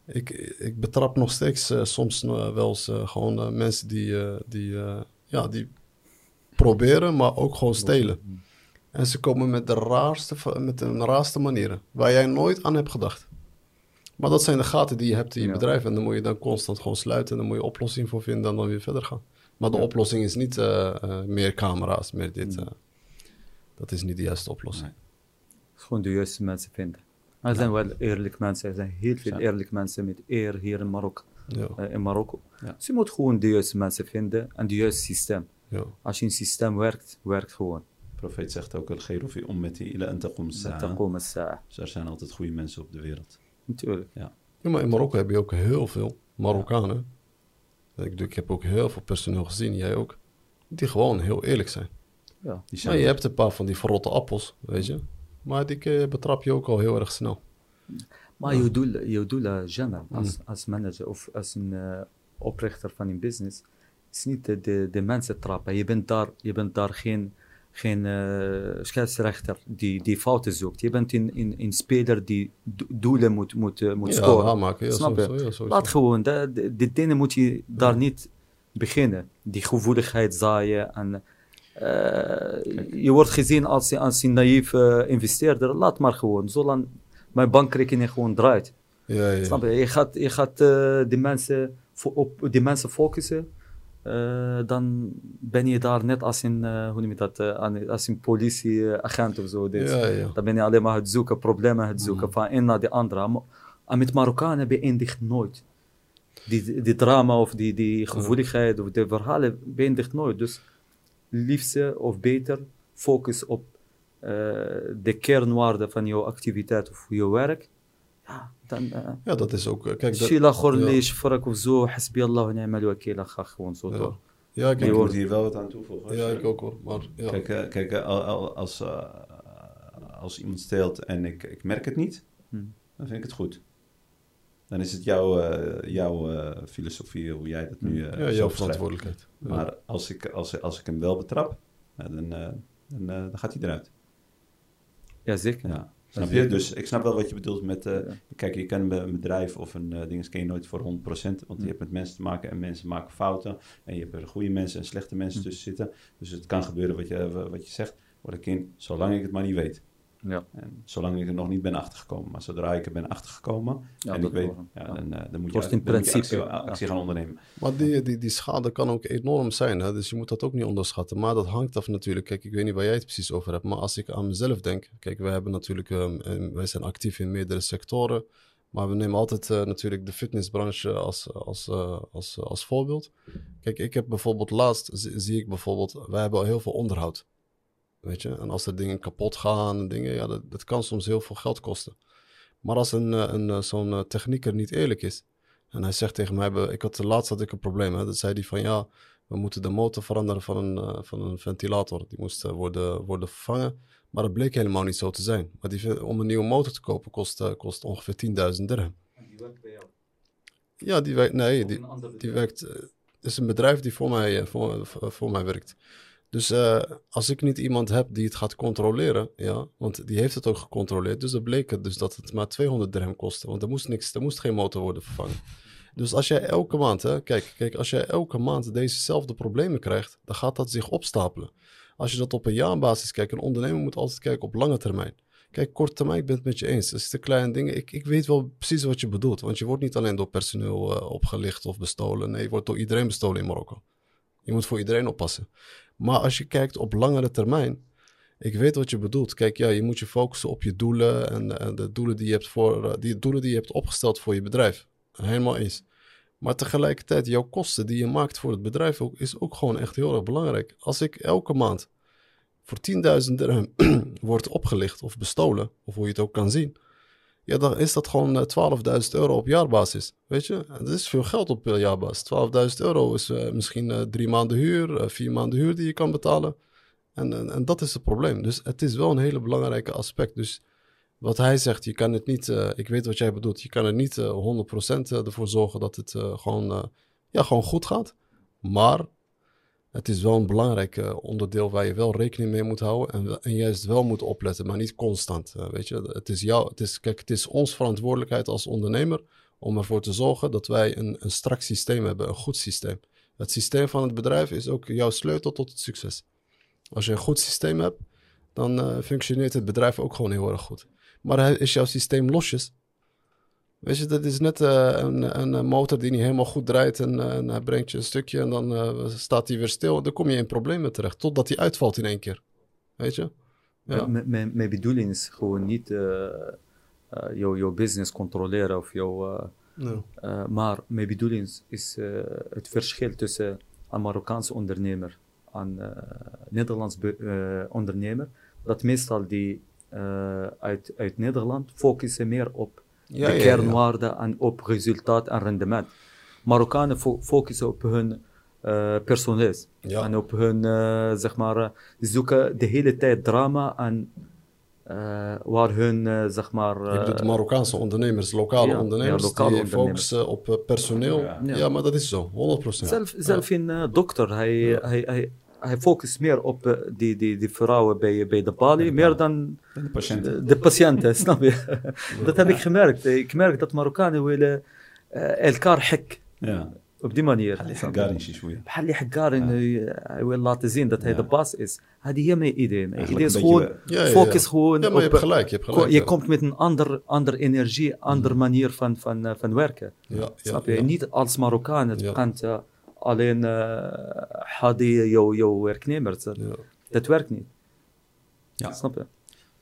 Ik, ik betrap nog steeds eh, soms eh, wel eens eh, gewoon mensen die, die, ja, die proberen, maar ook gewoon stelen. En ze komen met de raarste, met de raarste manieren. Waar jij nooit aan hebt gedacht. Maar dat zijn de gaten die je hebt in je Ja. bedrijf. En dan moet je dan constant gewoon sluiten. En dan moet je oplossing voor vinden en dan weer verder gaan. Maar de oplossing is niet meer camera's, meer dit. eh. dat is niet de juiste oplossing. Nee. Gewoon de juiste mensen vinden. Er zijn wel eerlijke mensen, er zijn heel veel eerlijke mensen met eer hier in Marokko. Ja, eh, in Marokko. Ja. Dus je moet gewoon de juiste mensen vinden en de juiste systeem. ja. Als je een systeem werkt, werkt gewoon. De profeet zegt ook, al fi ummati ila an taqum Met as-sa'a." taqum as-sa'a. Dus er zijn altijd goede mensen op de wereld. Natuurlijk. Ja, maar in Marokko heb je ook heel veel Marokkanen. Ik, ik heb ook heel veel personeel gezien, jij ook. Die gewoon heel eerlijk zijn. Ja. Die Maar zijn je hebt een paar van die verrotte appels, weet je. Maar die eh, betrap je ook al heel erg snel. Maar je doel, je doel Jamal, als, als manager of als een eh, oprichter van een business, is niet de, de, de mensen trappen. Je bent daar, je bent daar geen, geen eh, scheidsrechter die, die fouten zoekt. Je bent een, een, een speler die do- doelen moet, moet, moet ja, scoren. Ja, Snap je? ja, sowieso. Laat gewoon, de, de, de dingen moet je daar niet beginnen. Die gevoeligheid zaaien. En, je wordt gezien als, als een naïef eh, investeerder. Laat maar gewoon, zolang mijn bankrekening gewoon draait. Ja, ja. Snap je? Je gaat, je gaat eh, die mensen op die mensen focussen. eh, dan ben je daar net als een, eh, hoe noem je dat, eh, als een politieagent of zo. Dus Ja, ja. Dan ben je alleen maar het zoeken, problemen het zoeken, van een naar de andere. Maar, en met Marokkanen beëindigt nooit. Die, die drama of die, die gevoeligheid of de verhalen beëindigt nooit. Dus liefste of beter focus op eh, de kernwaarden van jouw activiteit of jouw werk. Ja, dan... eh, Ja, dat is ook... eh, Kijk, ja. Shfarak of zo, Hasbi Allah wa ni'mal wakil, dan ga gewoon zo Ja. door. ja, kijk, moet hier wel wat aan toevoegen. ja, ik ook hoor. Maar ja. Kijk, kijk al- al- als, als iemand steelt en ik, ik merk het niet, Hmm. dan vind ik het goed. Dan is het jouw, eh, jouw eh, filosofie, hoe jij dat nu eh ja, zo jouw verantwoordelijkheid. Ja. Maar als ik, als, als ik hem wel betrap, dan, eh, dan, eh, dan gaat hij eruit. Ja, zeker. Ja. Snap je? Dus ik snap wel wat je bedoelt met... eh, Ja. Kijk, je kan een bedrijf of een uh, ding ken je nooit voor 100%. Want je hebt met mensen te maken en mensen maken fouten. En je hebt er goede mensen en slechte mensen tussen zitten. Dus het kan gebeuren wat je, wat je zegt. Word ik in, zolang ik het maar niet weet. Ja. En zolang ik er nog niet ben achtergekomen. Maar zodra ik er ben achtergekomen Ja, en ik weet, ja, dan, eh, dan moet je, in principe, actie, actie gaan ondernemen. Maar die, die, die schade kan ook enorm zijn, hè? dus je moet dat ook niet onderschatten. Maar dat hangt af natuurlijk. Kijk, ik weet niet waar jij het precies over hebt, maar als ik aan mezelf denk. Kijk, wij hebben natuurlijk, ehm, en wij zijn actief in meerdere sectoren. Maar we nemen altijd eh, natuurlijk de fitnessbranche als, als, eh, als, als voorbeeld. Kijk, ik heb bijvoorbeeld laatst, zie, zie ik bijvoorbeeld, wij hebben al heel veel onderhoud. Weet je, en als er dingen kapot gaan en dingen, ja, dat, dat kan soms heel veel geld kosten. Maar als een, eh, een, eh, zo'n eh, technieker niet eerlijk is, en hij zegt tegen mij, ik had, laatst had ik een probleem. Hè? Dat zei hij van ja, we moeten de motor veranderen van een, van een ventilator. Die moest worden, worden vervangen. Maar dat bleek helemaal niet zo te zijn. Maar die, om een nieuwe motor te kopen kost, kost ongeveer 10.000 dirham. Ja, die werkt, nee, die, die werkt, het is een bedrijf die voor mij, voor, voor mij werkt. Dus eh, als ik niet iemand heb die het gaat controleren, ja, want die heeft het ook gecontroleerd, dus dan bleek het dus dat het maar 200 dirham kostte, want er moest niks, er moest geen motor worden vervangen. Dus als jij elke maand, hè, kijk, kijk, als jij elke maand dezezelfde problemen krijgt, dan gaat dat zich opstapelen. Als je dat op een jaarbasis kijkt, een ondernemer moet altijd kijken op lange termijn. Kijk, korte termijn, ik ben het met je eens. Dat is de kleine dingen. Ik, ik weet wel precies wat je bedoelt. Want je wordt niet alleen door personeel eh, opgelicht of bestolen. Nee, je wordt door iedereen bestolen in Marokko. Je moet voor iedereen oppassen. Maar als je kijkt op langere termijn. Ik weet wat je bedoelt. Kijk, ja, je moet je focussen op je doelen en, de doelen die je hebt voor eh, die doelen die je hebt opgesteld voor je bedrijf. Helemaal eens. Maar tegelijkertijd, jouw kosten die je maakt voor het bedrijf ook, is ook gewoon echt heel erg belangrijk. Als ik elke maand voor 10.000 dirham wordt opgelicht of bestolen, of hoe je het ook kan zien, ja, dan is dat gewoon eh, 12.000 euro op jaarbasis. Weet je, dat is veel geld op eh, jaarbasis. 12.000 euro is eh, misschien eh, drie maanden huur, eh, vier maanden huur die je kan betalen. En, en, en dat is het probleem. Dus het is wel een hele belangrijke aspect. Dus wat hij zegt, je kan het niet, eh, ik weet wat jij bedoelt, je kan er niet eh 100% ervoor zorgen dat het eh, gewoon, eh, ja, gewoon goed gaat. Maar het is wel een belangrijk eh, onderdeel waar je wel rekening mee moet houden en, en juist wel moet opletten, maar niet constant. eh, weet je, het is, jou, het, is, kijk, het is ons verantwoordelijkheid als ondernemer om ervoor te zorgen dat wij een, een strak systeem hebben, een goed systeem. Het systeem van het bedrijf is ook jouw sleutel tot het succes. Als je een goed systeem hebt, dan eh, functioneert het bedrijf ook gewoon heel erg goed. Maar is jouw systeem losjes? Weet je, dat is net eh, een, een, motor die niet helemaal goed draait en, eh, en hij brengt je een stukje en dan eh, staat hij weer stil. Dan kom je in problemen terecht, totdat hij uitvalt in één keer. Weet je? Ja. Mijn, bedoeling is gewoon niet jouw, business controleren of jouw. maar mijn bedoeling is, is het verschil tussen een Marokkaanse ondernemer en een Nederlands ondernemer. Dat meestal die uit, uit Nederland focussen meer op Ja, de kernwaarden en op resultaat en rendement. Marokkanen fo- focussen op hun eh personeel Ja. en op hun, eh, zeg maar, eh, zoeken de hele tijd drama en eh, waar hun, zeg maar... De Marokkaanse ondernemers, lokale ja, ondernemers, ja, lokale die ondernemers. focussen op personeel. Ja. Maar dat is zo, 100%. Zelf, zelf een dokter, hij, hij, hij, hij focust meer op eh, die, die, die vrouwen bij, bij de balie, meer dan De patiënten. de, de patiënten, snap je? dat heb ik gemerkt. Ik merk dat Marokkanen willen eh, elkaar hek Ja. op die manier. Halli snap je? Haggarin شوية. بحال اللي حكار انه ي- hij wil laten zien dat hij Ja. de baas is. هذه هي mijn idee. Mijn Eigenlijk idee is een gewoon beetje, Ja, ja, ja. focus gewoon Ja, maar je op... hebt gelijk, je hebt gelijk. je ja. komt met een ander, ander energie, andere manier van, van, eh, van werken. Ja, ja, Snap je? ja. Niet als Marokkaan. Het Ja. eh, alleen uh, hadi jouw jouw werknemers. Dat, Ja. dat werkt niet. Ja. Snap je?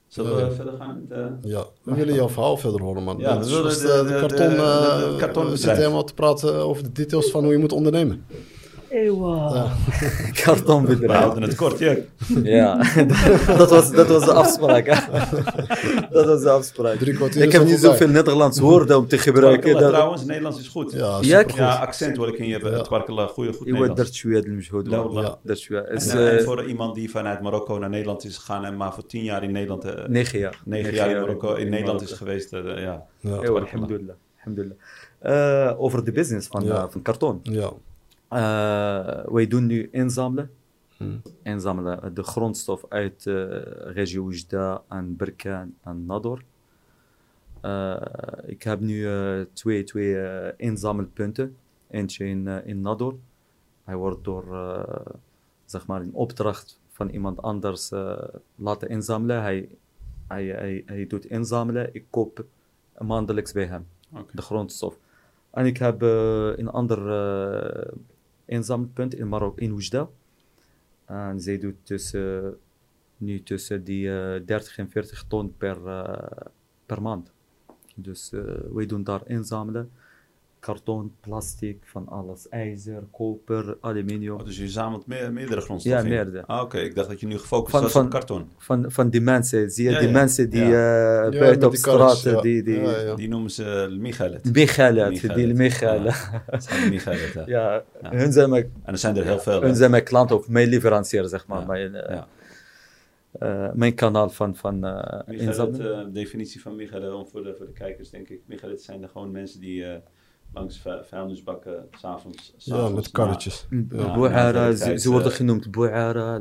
Zullen we Ja. verder gaan eh, Ja, we willen jouw verhaal verder horen, man. Ja, just, de- eh, de- karton, de- eh, de- de we zitten helemaal te praten over de details van hoe je moet ondernemen. Ewa. Ah. Karton Kartonbedrijf. We houden het kort, ja. ja, dat was, dat was de afspraak. Hè. Dat was de afspraak. Ik heb niet zoveel Nederlands woorden om te gebruiken. Dat... Trouwens, Nederlands is goed. Ja, ja, accent wil ik in je hebben. Het goede goed Nederlands. Ik is goed. En voor iemand die vanuit Marokko naar Nederland is gegaan en maar voor tien jaar in Nederland... Eh, negen jaar. Negen jaar in Marokko, in Nederland is geweest. Ja, alhamdulillah. Over de business van karton. Ja. Eh, wij doen nu inzamelen. Hmm. inzamelen de grondstof uit eh regio Oujda en Berkane en Nador. Eh, ik heb nu eh, twee, twee eh, inzamelpunten. Eentje in, eh, in Nador. Hij wordt door eh, zeg maar in opdracht van iemand anders eh, laten inzamelen. Hij, hij, hij, hij doet inzamelen. Ik koop maandelijks bij hem de grondstof. En ik heb eh, een ander eh, inzamelpunt in Marokko, in Oujda. En zij doet tussen, nu tussen die eh 30 en 40 ton per, eh, per maand. Dus eh, wij doen daar inzamelen. Karton, plastic, van alles. IJzer, koper, aluminium. Oh, dus je zamelt meer, meerdere grondstoffen Ja, meerdere. Ah, Oké, ik dacht dat je nu gefocust Van- was van- op karton. Van, van die mensen, zie je, Ja, die ja. mensen die Ja. eh, buiten op straat, ja. die, die, Ja, ja. Die noemen ze Michalet. Michalet, Michalet. die Michalet. Ja, dat zijn Michalet, ja. Ja, Ja. hun zijn mijn En er zijn er heel veel. Hun hè? zijn mijn klant of mijn leverancier, zeg maar. Ja, Mijn, eh, ja. eh, mijn kanaal van, van eh Michalet, eh, de definitie van Michalet, voor de, voor de kijkers denk ik. Michalet zijn er gewoon mensen die eh, langs vu- vuilnisbakken s'avonds... ja, met karretjes. Ja. Na- ze, na- ze worden eh, genoemd Bouara,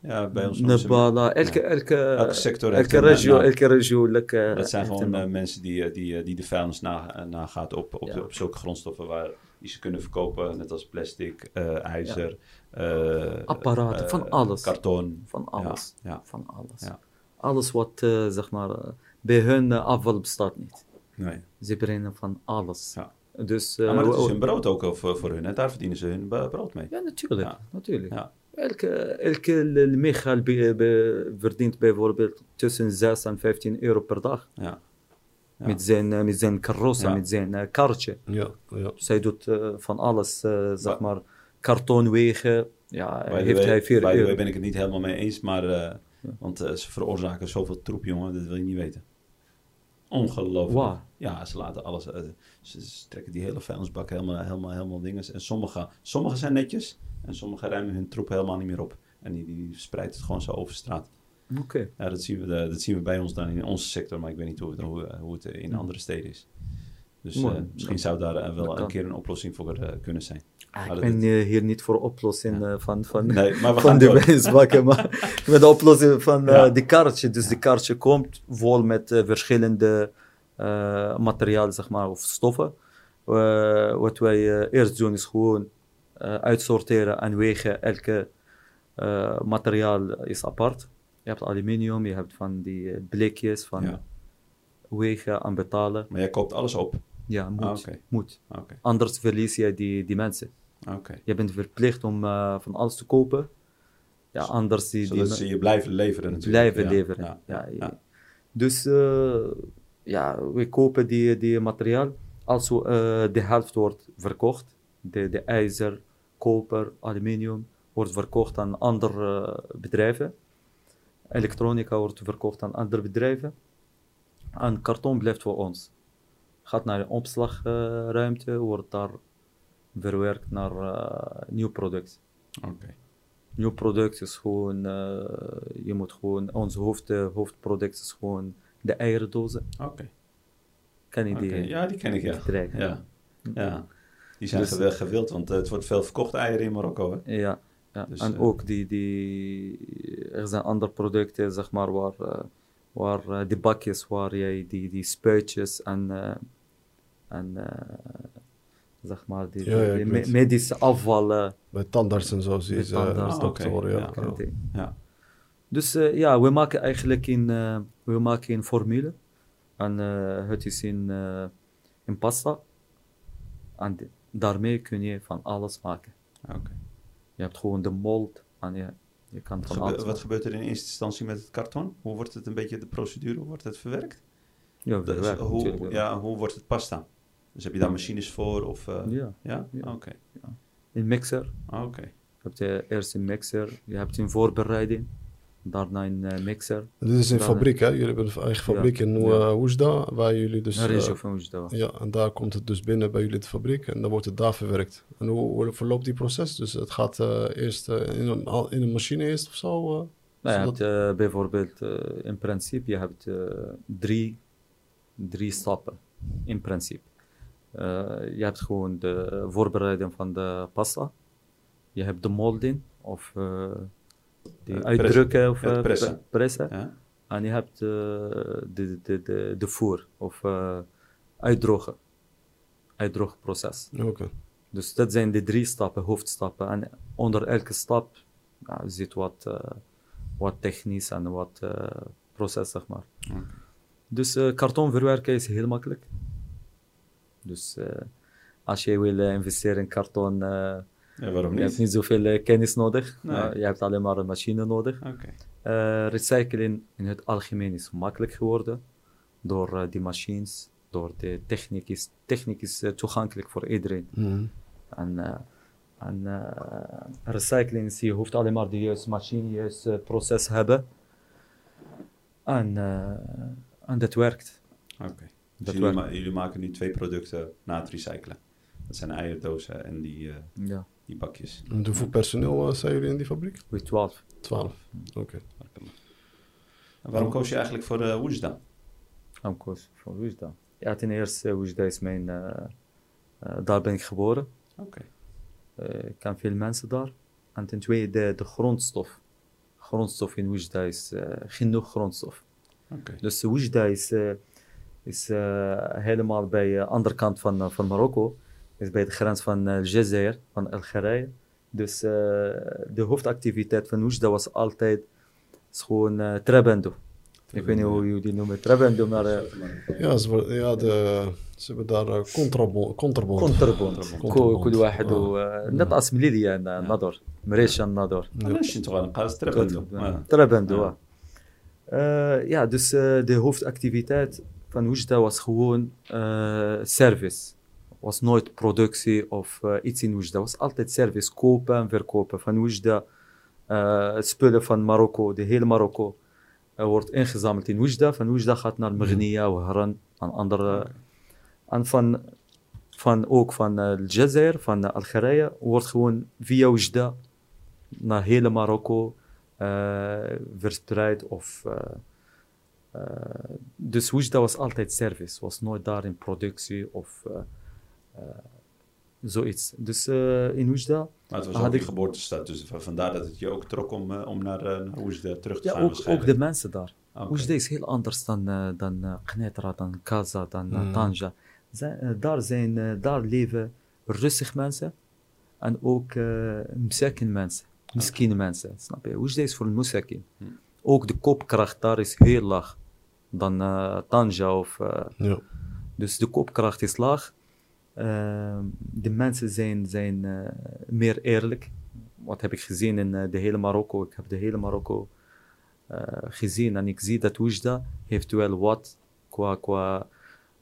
Ja, bij ons Nebala, elke, Ja. elke, Elke sector heeft elke regio, elke regio. elke- Dat zijn gewoon eh, mensen die, eh, die, eh, die de vuilnis na, eh, nagaat op, op, Ja. op zulke grondstoffen waar die ze kunnen verkopen, net als plastic, eh, ijzer, eh, Apparaten, eh, van alles. Karton. Van alles. Ja, ja. Van alles. Ja. Alles wat, eh, zeg maar, eh, bij hun eh, afval bestaat niet. Nee. Ze brengen van alles. Ja. Dus, eh, Ja, maar dat is hun brood ook voor, voor hun. Hè? Daar verdienen ze hun bro- brood mee. ja, natuurlijk. Ja. natuurlijk. Ja. Elke, elke Michael be- be- verdient bijvoorbeeld tussen 6 en 15 euro per dag. Ja. Ja. Met zijn, eh, met zijn carrosse, Ja. met zijn eh, karretje. Ja, ja. Dus hij doet eh, van alles, eh, zeg maar, kartonwegen. Ja, heeft way- hij 4 by the way euro. ben ik het niet helemaal mee eens, maar... eh, Want eh, ze veroorzaken zoveel troep, jongen. Dat wil je niet weten. Ongelooflijk. Waar? Ja, ze laten alles... eh, ze, trekken die hele vuilnisbak helemaal, helemaal, helemaal dingen. En sommige, sommige zijn netjes. En sommige ruimen hun troep helemaal niet meer op. En die, die verspreiden het gewoon zo over straat. Oké. Ja, dat zien, we, dat zien we bij ons dan in onze sector. Maar ik weet niet hoe, het- hoe, hoe het in Ja. andere steden is. Dus Mooi. eh, misschien zou daar eh, wel een keer een oplossing voor eh, kunnen zijn. Ah, ik ben hier niet voor oplossing van, van, Nee, van de wijsbakken, maar met de oplossing van Ja. die kaartje. Dus die kaartje komt vol met verschillende materialen, zeg maar, of stoffen. Eh, wat wij eh, eerst doen is gewoon eh, uitsorteren en wegen. Elke eh, materiaal is apart. Je hebt aluminium, je hebt van die eh, blikjes, van Ja. wegen en betalen. Maar jij koopt alles op. Ja, moet. Ah, oké. moet. Oké, Anders verlies je die, die mensen. oké. Je bent verplicht om eh, van alles te kopen. Ja, anders die, die ze je blijven leveren natuurlijk. blijven Ja, leveren. Ja. Dus eh, ja, we kopen die, die materiaal. Als eh, de helft wordt verkocht, de, de ijzer, koper, aluminium, wordt verkocht aan andere eh, bedrijven. Elektronica wordt verkocht aan andere bedrijven. En karton blijft voor ons. Gaat naar de opslagruimte, wordt daar verwerkt naar eh, nieuw product. Oké. Nieuw product is gewoon, je moet gewoon, ons hoofd, hoofdproduct is gewoon de eierdozen. Oké. Ken je Oké. die? Ja, die ken ik, ja. Ja. ja. Die zijn Dus- gewi- gewild, want eh, het wordt veel verkocht eieren in Marokko, hè? Ja, ja. Dus, en eh, ook die, die, er zijn andere producten, zeg maar, waar, eh, waar eh, die bakjes, waar jij die, die spuitjes en, eh, en eh, zeg maar, die, Ja, ja, die ik me- weet. medische afval. Bij tandarts en zo zie je als Ah. Ja, Ja. ja. Dus eh, ja, we maken eigenlijk in, eh, we maken een formule. En eh, het is in, eh, in pasta. En daarmee kun je van alles maken. Je hebt gewoon de mold en je, je kan Wat, van alles wat gebeurt er in eerste instantie met het karton? Hoe wordt het een beetje de procedure? Hoe wordt het verwerkt? Ja, verwerkt hoe, ja, hoe wordt het pasta? Dus heb je daar machines voor? Of, eh, Ja, ja? Ja. Oké. een mixer. Oké. Je hebt eerst een mixer, je hebt een voorbereiding, daarna een eh, mixer. Dit is een fabriek, hè? Jullie hebben een eigen fabriek in uh, waar jullie dus... een regio eh, van ja, en daar komt het dus binnen bij jullie de fabriek en dan wordt het daar verwerkt. En hoe, hoe verloopt die proces? Dus het gaat eerst in, een, in een machine eerst of zo? Nou, je zodat- hebt bijvoorbeeld in principe, je hebt drie, drie stappen in principe. Je hebt gewoon de voorbereiding van de pasta. Je hebt de molding of eh, die Het uitdrukken of eh, pressen. pre- pressen. Ja? En je hebt eh, de, de, de, de voer of eh, uitdrogen. Uitdroogproces. Oké. Dus dat zijn de drie stappen, hoofdstappen. En onder elke stap ja, zit wat, eh, wat technisch en wat eh, proces, zeg maar. Oké. Dus eh, karton verwerken is heel makkelijk. Dus eh, als je wil eh, investeren in karton, eh, ja, waarom je hebt niet? niet zoveel eh, kennis nodig. Nee. Je hebt alleen maar een machine nodig. Oké. Eh, recycling in het algemeen is makkelijk geworden door eh, die machines, door de techniek is, techniek is toegankelijk voor iedereen. Mhm. En, eh, en eh, recycling is, je hoeft alleen maar de juiste machine, de juiste proces hebben. En, eh, en dat werkt. Oké. Dus Dat jullie, werkt. ma- jullie maken nu twee producten na het recyclen. Dat zijn eierdozen en die, eh, Ja, die bakjes. En hoeveel personeel eh, zijn jullie in die fabriek? with 12. Twaalf. Oké. En waarom koos je eigenlijk voor uh, Woensdag? Aan koos van Oesda. Ja, ten eerste, Oesda is mijn... eh, eh, daar ben ik geboren. Oké. Eh, ik ken veel mensen daar. En ten tweede, de, de grondstof. Grondstof in Oesda is eh, genoeg grondstof. Oké. Dus Oujda is, eh, is eh, helemaal bij de andere kant van, eh, van Marokko Is bij de grens van uh, Algerije, van Algerije. Dus eh, de hoofdactiviteit van Oujda was altijd is gewoon eh, Trabendo. Ik weet niet hoe jullie die noemen. Trabendo, maar uh, Ja, ze, worden- ja de, ze hebben daar eh, contrabond. contrabond. contrabond. Contrabond. كل واحد آه. و net als ميليديا النظر مريشا النظر علاش انت غنقاس تربندو Trabendo. Ja. Eh, ja, dus eh, de hoofdactiviteit van Oejda was gewoon eh, service. Was nooit productie of eh, iets in Oejda. was altijd service, kopen en verkopen. Van Oejda, eh spullen van Marokko, de hele Marokko, eh, wordt ingezameld in Oejda. Van Oejda gaat naar Magnia, Wahran en andere. En van, van ook van Aljazair, van Algerije, wordt gewoon via Oejda naar hele Marokko verspreid. Of, dus Oejda was altijd service, was nooit daar in productie of zoiets. Dus eh, in Oejda, Maar het was Had ook ik- geboortestad, dus vandaar dat het je ook trok om, eh, om naar, eh, naar terug te ja, gaan ook, ook waarschijnlijk. de mensen daar. Oejda is heel anders dan, eh dan eh, Knetra, dan Kaza, dan eh, Mm. Tanja. Zijn, eh, daar, zijn, eh, daar leven rustig mensen en ook uh, msakin mensen, miskine mensen. Snap je? Oejda is voor een musakin. Hmm. Ook de koopkracht daar is heel laag dan eh, Tanja of... eh, Ja. Dus de koopkracht is laag. Ehm, de mensen zijn, zijn eh, meer eerlijk. Wat heb ik gezien in eh, de hele Marokko? Ik heb de hele Marokko eh, gezien en ik zie dat Oujda heeft wel wat qua, qua,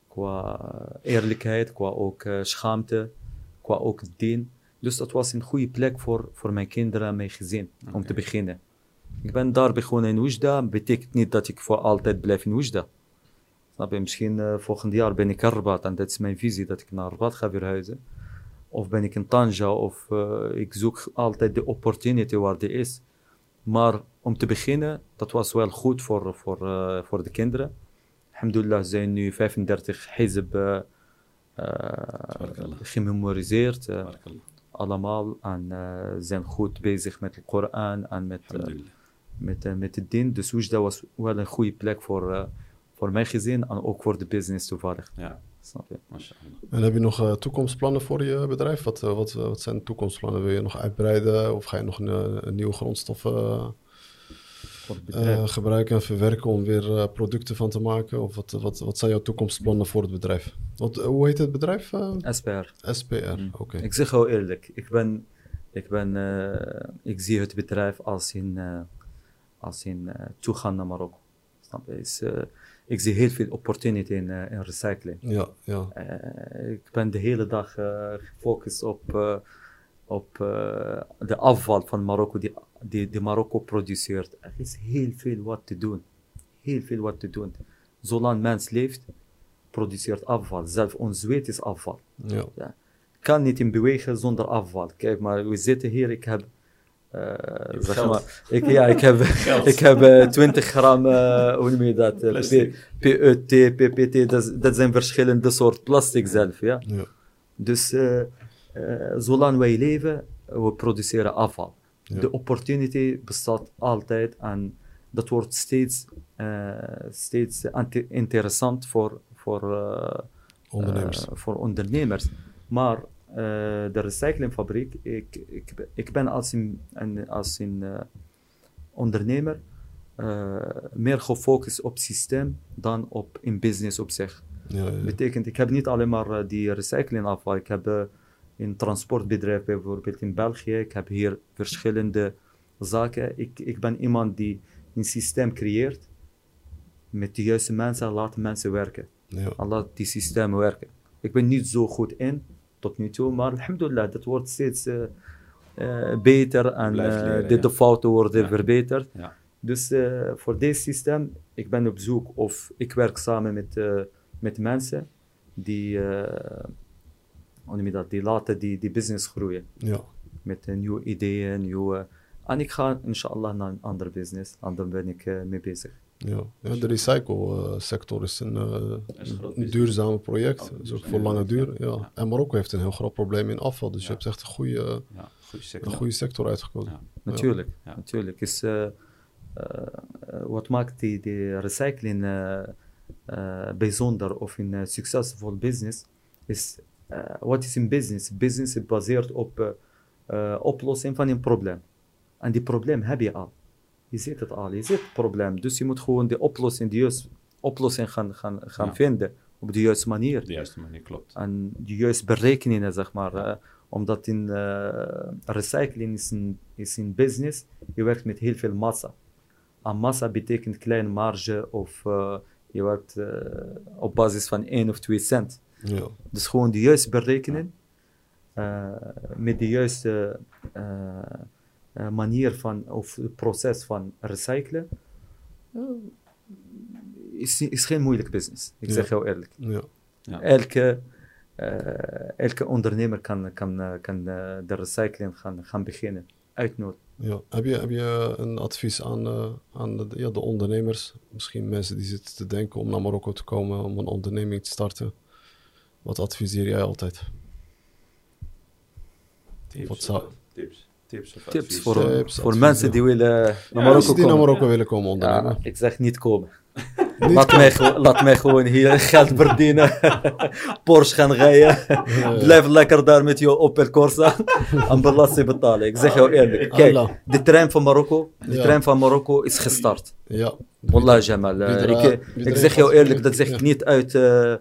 qua eerlijkheid, qua ook schaamte, qua ook dien. Dus dat was een goede plek voor, voor mijn kinderen en mijn gezin om te beginnen. Ik ben daar begonnen in Oujda, betekent niet dat ik voor altijd blijf in Oujda. Snap je? Misschien eh, volgend jaar ben ik in Rabat en dat is mijn visie dat ik naar Rabat ga verhuizen. Of ben ik in Tanja of eh, ik zoek altijd de opportunity waar die is. Maar om te beginnen, dat was wel goed voor, voor, eh, voor de kinderen. Alhamdulillah zijn nu 35 hizb gememoriseerd. allemaal en zijn goed bezig met de Koran en met, met, met het dien. Dus Oujda was wel een goede plek voor, voor mijn gezin en ook voor de business toevallig. Ja, Snap je? mashallah. En heb je nog eh, toekomstplannen voor je bedrijf? Wat, eh, wat, wat zijn de toekomstplannen? Wil je nog uitbreiden of ga je nog een, eh, een nieuwe grondstoffen eh, eh, gebruiken en verwerken om weer eh, producten van te maken? Of wat, wat, wat zijn jouw toekomstplannen voor het bedrijf? Wat, eh, hoe heet het bedrijf? eh? SPR. SPR, Mm. oké. Ik zeg heel eerlijk, ik ben, ik ben, eh, ik zie het bedrijf als in, eh, als in eh, toegang naar Marokko. Snap je? Is, eh, ik zie heel veel opportunity in, eh, in recycling. Ja, ja. Eh, ik ben de hele dag eh, gefocust op, op de afval van Marokko, die, die, die Marokko produceert. Er is heel veel wat te doen. Heel veel wat te doen. Zolang mens leeft, produceert afval. Zelf ons zweet is afval. ja. kan niet in bewegen zonder afval. Kijk, maar we zitten hier, ik heb. Eh, hebt zeg geld. maar, ik, ja, ik heb, ik heb eh, 20 gram, eh, hoe noem je dat? eh, PET, PPT, dat, dat zijn verschillende soorten plastic zelf. Ja? ja. Dus eh, eh, zolang wij leven, we produceren afval. Ja. De opportunity bestaat altijd en dat wordt steeds, eh, steeds interessant voor, voor, eh, Ondernemers. eh, voor ondernemers. Maar eh, de recyclingfabriek, ik, ik, ben- ik ben als een, als een eh, ondernemer eh, meer gefocust op systeem dan op in business op zich. ja, ja. Betekent, ik heb niet alleen maar eh, die recyclingafval. Ik heb eh, een transportbedrijf bijvoorbeeld in België. Ik heb hier verschillende zaken. Ik, ik ben iemand die een systeem creëert. Met de juiste mensen, laat mensen werken. ja. En laat die systemen werken. Ik ben niet zo goed in, tot nu toe, maar alhamdulillah, dat wordt steeds eh, eh, beter en eh, leren, de, ja. de fouten worden Ja. verbeterd. Ja. Dus eh, voor deze systeem, ik ben op zoek of ik werk samen met, eh, met mensen die, eh, dat, die laten die, die business groeien. ja. Met nieuwe ideeën, nieuwe... En ik ga inshallah naar een andere business en daar ben ik mee bezig. Ja, ja de recycle sector is een, business. duurzaam project. Oh, Dat is ook duurzaam. voor lange duur. Ja. Ja. En Marokko heeft een heel groot probleem in afval. Dus Ja. je hebt echt een goede, Ja, goede een sector. goede sector uitgekozen. Ja. Natuurlijk, Ja. natuurlijk. Is, eh, eh, wat maakt die, die recycling bijzonder of een succesvol business? Is, eh, wat is een business? Business is gebaseerd op oplossing van een probleem. En die probleem heb je al. Je ziet het al, je ziet het probleem. Dus je moet gewoon de oplossing, de juiste oplossing gaan, gaan, gaan Ja. vinden. Op de juiste manier. De juiste manier, klopt. En de juiste berekeningen, zeg maar. omdat in eh, recycling is een, is een business, je werkt met heel veel massa. En massa betekent kleine marge of eh, je werkt eh, op basis van 1 of 2 cent. Ja. Dus gewoon de juiste berekening, eh, met de juiste eh, manier van, of het proces van recyclen, eh, is, is geen moeilijk business. Ik Ja. zeg jou eerlijk. Ja. Ja. Elke, eh, elke ondernemer kan, kan, kan de recycling gaan, gaan beginnen. Uit nood. Ja. Heb, je, heb je een advies aan, aan de, ja, de ondernemers? Misschien mensen die zitten te denken om naar Marokko te komen, om een onderneming te starten. Wat adviseer jij altijd? Tips, Wat zou- of- tips, tips, of Tips advies. voor, Tips, voor mensen die willen naar Marokko die naar. Marokko willen komen ondernemen. Ja, ik zeg niet komen. Laat, mij, laat mij gewoon hier geld verdienen. Porsche gaan rijden. Blijf lekker daar met je Opel Corsa. en belasting betalen. Ik zeg jou eerlijk. Kijk, de trein van Marokko, de trein van Marokko is gestart. Ja. Wallah Jamal. eh, ik, ik iedereen zeg jou eerlijk, dat zeg ik niet uit... eh,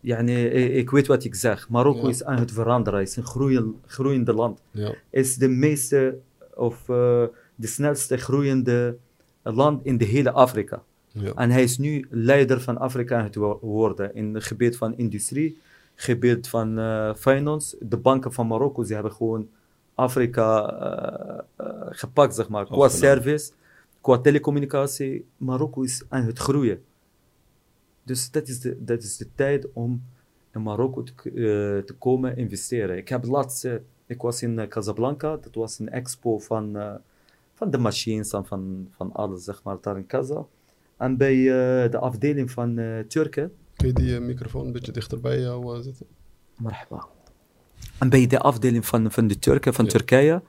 Ja. ik, ik weet wat ik zeg. Marokko Ja. is aan het veranderen. Het is een groeien, groeiende land. Ja. is de meeste of eh, de snelste groeiende land in de hele Afrika. Ja. En hij is nu leider van Afrika aan het wo- worden in het gebied van industrie, gebied van eh, finance. De banken van Marokko, ze hebben gewoon Afrika eh, eh, gepakt, zeg maar, qua service, qua telecommunicatie. Marokko is aan het groeien. Dus dat is de, dat is de tijd om in Marokko te, komen investeren. Ik heb laatst, ik was in Casablanca, dat was een expo van, van de machines en van, van alles, zeg maar, daar in Casa. En bij eh, de afdeling van eh Turken, Kun je die eh, microfoon een beetje dichter bij jou eh, zetten? Marhaba. En bij de afdeling van, van de Turken, van Ja. Turkije,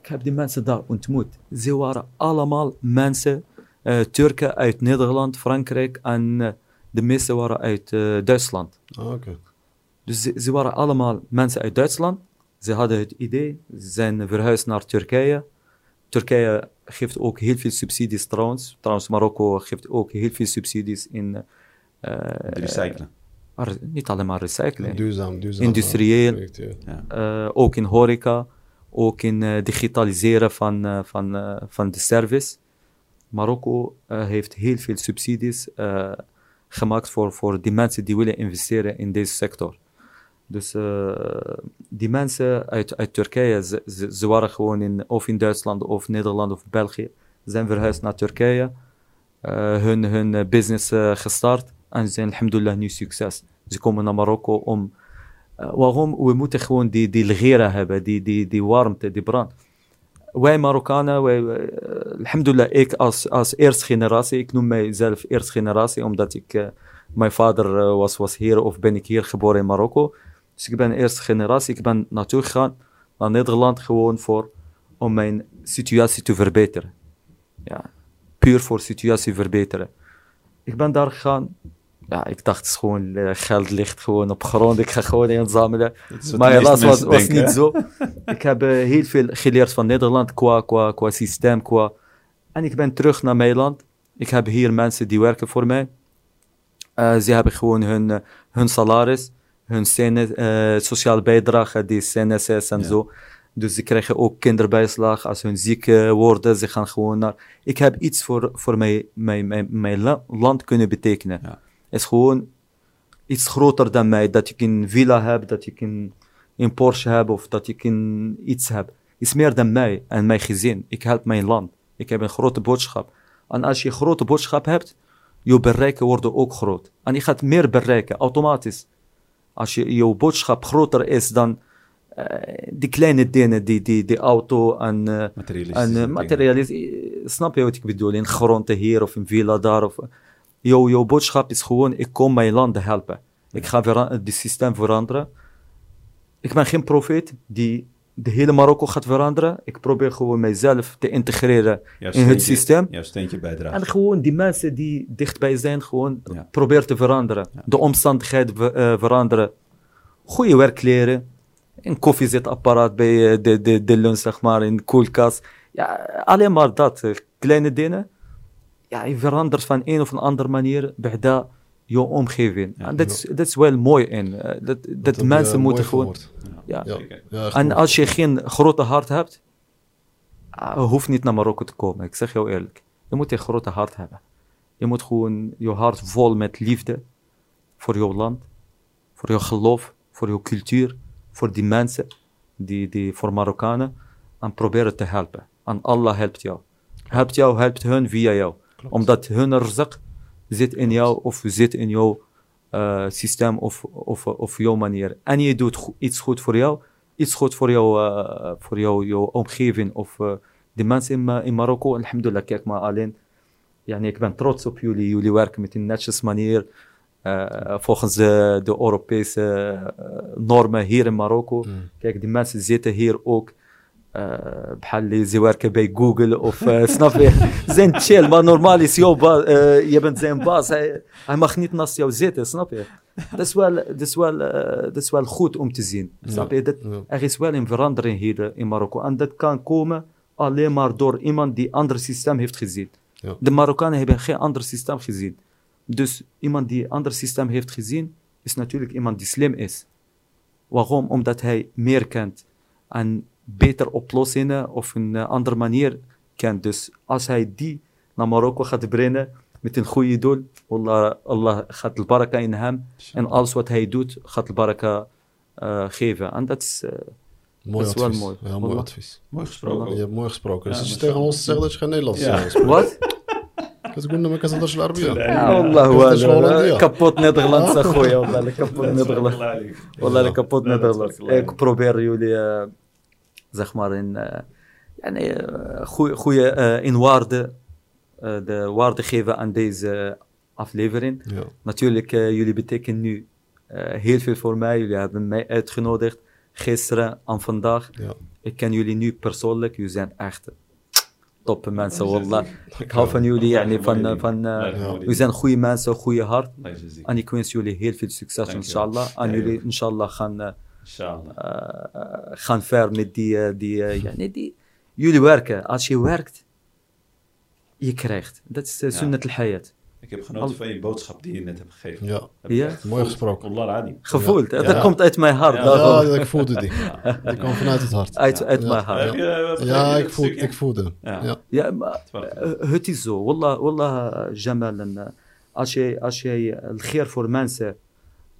ik heb die mensen daar ontmoet. Ze waren allemaal mensen, eh, Turken uit Nederland, Frankrijk en de meeste waren uit Duitsland. Ah, oké. Dus ze, ze waren allemaal mensen uit Duitsland. Ze hadden het idee, ze zijn verhuisd naar Turkije. Turkije geeft ook heel veel subsidies trouwens. Trouwens, Marokko geeft ook heel veel subsidies in... eh, recyclen. maar niet alleen maar recycling. Duurzaam, duurzaam. Industrieel. eh, project, ja. Ja. Eh, ook in horeca, ook in eh, digitaliseren van, eh, van, eh, van de service. Marokko eh, heeft heel veel subsidies eh, gemaakt voor, voor die mensen die willen investeren in deze sector. Dus eh, die mensen uit, uit Turkije, ze, ze, waren gewoon in, of in Duitsland of Nederland of België, zijn verhuisd naar Turkije, eh, hun, hun business eh, gestart en zijn alhamdulillah nu succes. Ze komen naar Marokko om waarom? We moeten gewoon die, die hebben, die, die, die warmte, die brand. Wij Marokkanen, wij, alhamdulillah, ik als, als eerste generatie, ik noem mijzelf eerste generatie, omdat ik, mijn vader was, was hier of ben ik hier geboren in Marokko. Dus ik ben eerste generatie, ik ben naartoe gegaan, naar Nederland, gewoon voor, om mijn situatie te verbeteren. Ja, puur voor situatie verbeteren. Ik ben daar gegaan, ja, ik dacht is gewoon uh, geld ligt gewoon op grond. Ik ga gewoon inzamelen. Maar helaas was, was denken, niet zo. ik heb uh, heel veel geleerd van Nederland qua, qua, qua systeem. Qua... En ik ben terug naar mijn land. Ik heb hier mensen die werken voor mij. Uh, ze hebben gewoon hun, hun salaris, hun CNS, sociale bijdrage, die CNSS en ja. zo. Dus ze krijgen ook kinderbijslag als hun ziek worden. Ze gaan gewoon naar. Ik heb iets voor, voor mijn, mijn, mijn, mijn land kunnen betekenen. Ja is gewoon iets groter dan mij. Dat ik een villa heb, dat ik een, een Porsche heb of dat ik een iets heb. Is meer dan mij en mijn gezin. Ik help mijn land. Ik heb een grote boodschap. En als je een grote boodschap hebt, je bereiken worden ook groot. En je gaat meer bereiken, automatisch. Als je, je boodschap groter is dan uh, die kleine dingen, die, die, die auto en, uh, en materialistisch. Snap je wat ik bedoel? In grond hier of een villa daar. Of, jouw, jouw boodschap is gewoon, ik kom mijn land helpen. Ik ga het systeem veranderen. Ik ben geen profeet die de hele Marokko gaat veranderen. Ik probeer gewoon mijzelf te integreren in het systeem. Jouw steentje bijdragen. En gewoon die mensen die dichtbij zijn, gewoon ja. probeer te veranderen. Ja. De omstandigheden uh, veranderen. Goede werk leren. Een koffiezetapparaat bij de, de, de lunch, zeg maar, in de koelkast. Ja, alleen maar dat. kleine dingen, ja, je verandert van een of andere manier bij dat je omgeving. Ja. en dat is, dat is wel mooi in. eh, dat, dat, mensen moeten gewoon... Ja. En als je geen grote hart hebt, ah, hoeft niet naar Marokko te komen. Ik zeg jou eerlijk. Je moet een grote hart hebben. Je moet gewoon je hart vol met liefde voor je land, voor je geloof, voor je cultuur, voor die mensen, die, die voor Marokkanen, en proberen te helpen. En Allah helpt jou. Helpt jou, helpt hun via jou. Omdat hun rizq zit in jou of zit in jouw eh, systeem of, of, of jouw manier. En je doet go- iets goed voor jou, iets goed voor jou, eh, voor jou, jouw omgeving of eh, de mensen in, Ma- in Marokko. Alhamdulillah, kijk maar alleen. Yani, ik ben trots op jullie. Jullie werken met een netjes manier. volgens de Europese normen hier in Marokko. Mm. Kijk, die mensen zitten hier ook. eh بحال ze werken bij Google of eh, snap je? Ze zijn chill, maar normaal is jouw baas, eh, je bent zijn baas, hij, hij mag niet naast jou zitten, snap je? Dat is wel, dat is wel, eh, dat is wel goed om te zien, snap je? Dat, Ja. er is wel een verandering hier eh, in Marokko en dat kan komen alleen maar door iemand die ander systeem heeft gezien. Ja. De Marokkanen hebben geen ander systeem gezien. Dus iemand die een ander systeem heeft gezien, is natuurlijk iemand die slim is. Waarom? Omdat hij meer kent en beter oplossingen of een eh, andere manier kent. Dus als hij die naar Marokko gaat brengen met een goede doel, Allah, Allah gaat de baraka in hem en alles wat hij doet gaat de baraka eh, geven. En dat is... eh, Mooi dat is wel advies. mooi. Ja, mooi Wallah. advies. Mooi gesproken. Je hebt mooi gesproken. Ja, Dus je maar tegen zo- ons zegt dat je geen Nederlands Ja. eh, spreekt. Wat? كتقول لنا ما كتهضرش العربيه Nee. Ja, Allah, Dat is wallah. Hollandia. kapot Nederlands, goeie, wallah, kapot Dat zeg maar, in, eh, ja, nee, eh, goeie, eh, in waarde, eh, de waarde geven aan deze aflevering. Ja. Natuurlijk, jullie betekenen nu eh, heel veel voor mij. Jullie hebben mij uitgenodigd gisteren en vandaag. Ja. Ik ken jullie nu persoonlijk. Jullie zijn echt toppe mensen, wallah. Ik hou van jullie, Ja, yani, van, van, jullie zijn goede mensen, goede hart. En ik wens jullie heel veel succes, inshallah. En jullie, inshallah, gaan, gaan ver met die, eh, die, eh, ja, nee, die... Jullie werken. Als je werkt, je krijgt. Dat is uh, Ja. sunnat al-hayat. Ik heb genoten van je boodschap die je net hebt gegeven. Ja. Heb Ja? echt Mooi gesproken. Gevoeld? Ja. dat komt uit mijn hart. Ja. ik voelde die. Die kwam vanuit het hart. Uit, uit Ja. mijn hart. Eh, Ja, ik, dat voel, ik voelde. Ja. Ja. Ja, maar Het eh, is zo. Wallah, wallah Jamal. En, eh, als jij als jij het geer voor mensen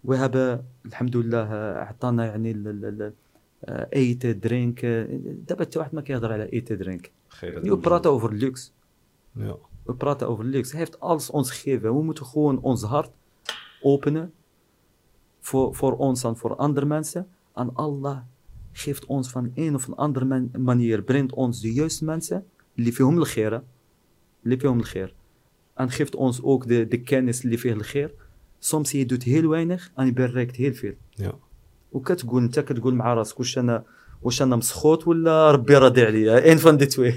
We hebben, alhamdulillah, eh, اعطانا يعني ال- ال- ال- eh, eten, drinken. دابا حتى واحد ما كيهضر على eten, drinken. Geef dat Nu, we doen. praten over luxe. Ja. We praten over luxe. Hij heeft alles ons gegeven. We moeten gewoon ons hart openen voor, voor ons en voor andere mensen. En Allah geeft ons van een of andere man- manier, brengt ons de juiste mensen, اللي فيهم الخير, اللي فيهم الخير. En geeft ons ook de, de kennis اللي فيه الخير. سومسي دوت هيل وينخ أني بريكت هيل فيل. وكتقول أنت كتقول مع راسك واش أنا واش أنا مسخوط ولا ربي راضي عليا؟ ان فان دي توي.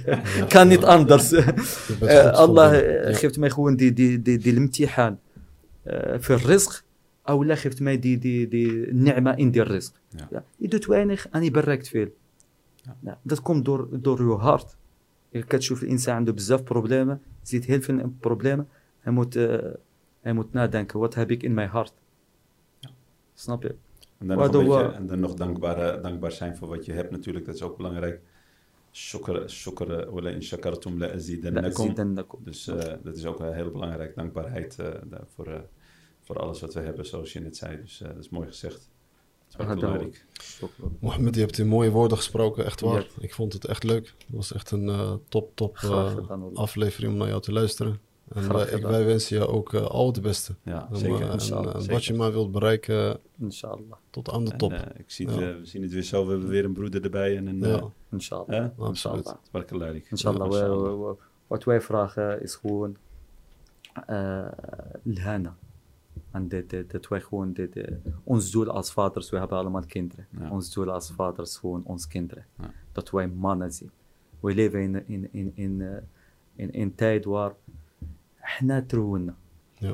كانيت أندرس. الله خفت ما يخون دي دي دي, دي الامتحان آه، في الرزق أو لا خفت ما دي دي دي النعمة ان دي الرزق يدو توانيخ أني بريكت فيل تكون دور دور يو هارت كتشوف الإنسان عنده بزاف بروبليما زيد هيلفن بروبليما هموت آه، Hij moet nadenken, wat heb ik in mijn hart? Snap je? En dan, nog, en dan nog eh, dankbaar, zijn voor wat je hebt natuurlijk, dat is ook belangrijk. Shukr, shukr, wala in shakartum la azidannakum. Dus eh, dat is ook een heel belangrijk, dankbaarheid eh, voor, voor alles wat we hebben, zoals je net zei. Dus dat is mooi gezegd. Belangrijk. Mohammed, je hebt in mooie woorden gesproken, echt waar. Ik vond het echt leuk. Het was echt een top, top aflevering om naar jou te luisteren. Wij wensen je ook eh, al het beste. Ja, zeker. Eh, en, eh, wat je maar wilt bereiken. Inshallah. Tot aan de top. ik zie we zien het weer zo. We hebben weer een broeder erbij. En een, ja. Inshallah. Eh? Inshallah. Inshallah. Inshallah. Wat wij vragen is gewoon Lhana. En dit, dit, wij gewoon dit, ons doel als vaders, we hebben allemaal kinderen. Ons doel als vaders gewoon ons kinderen. Dat wij mannen zien. We leven in, in, in, in, in, in tijd waar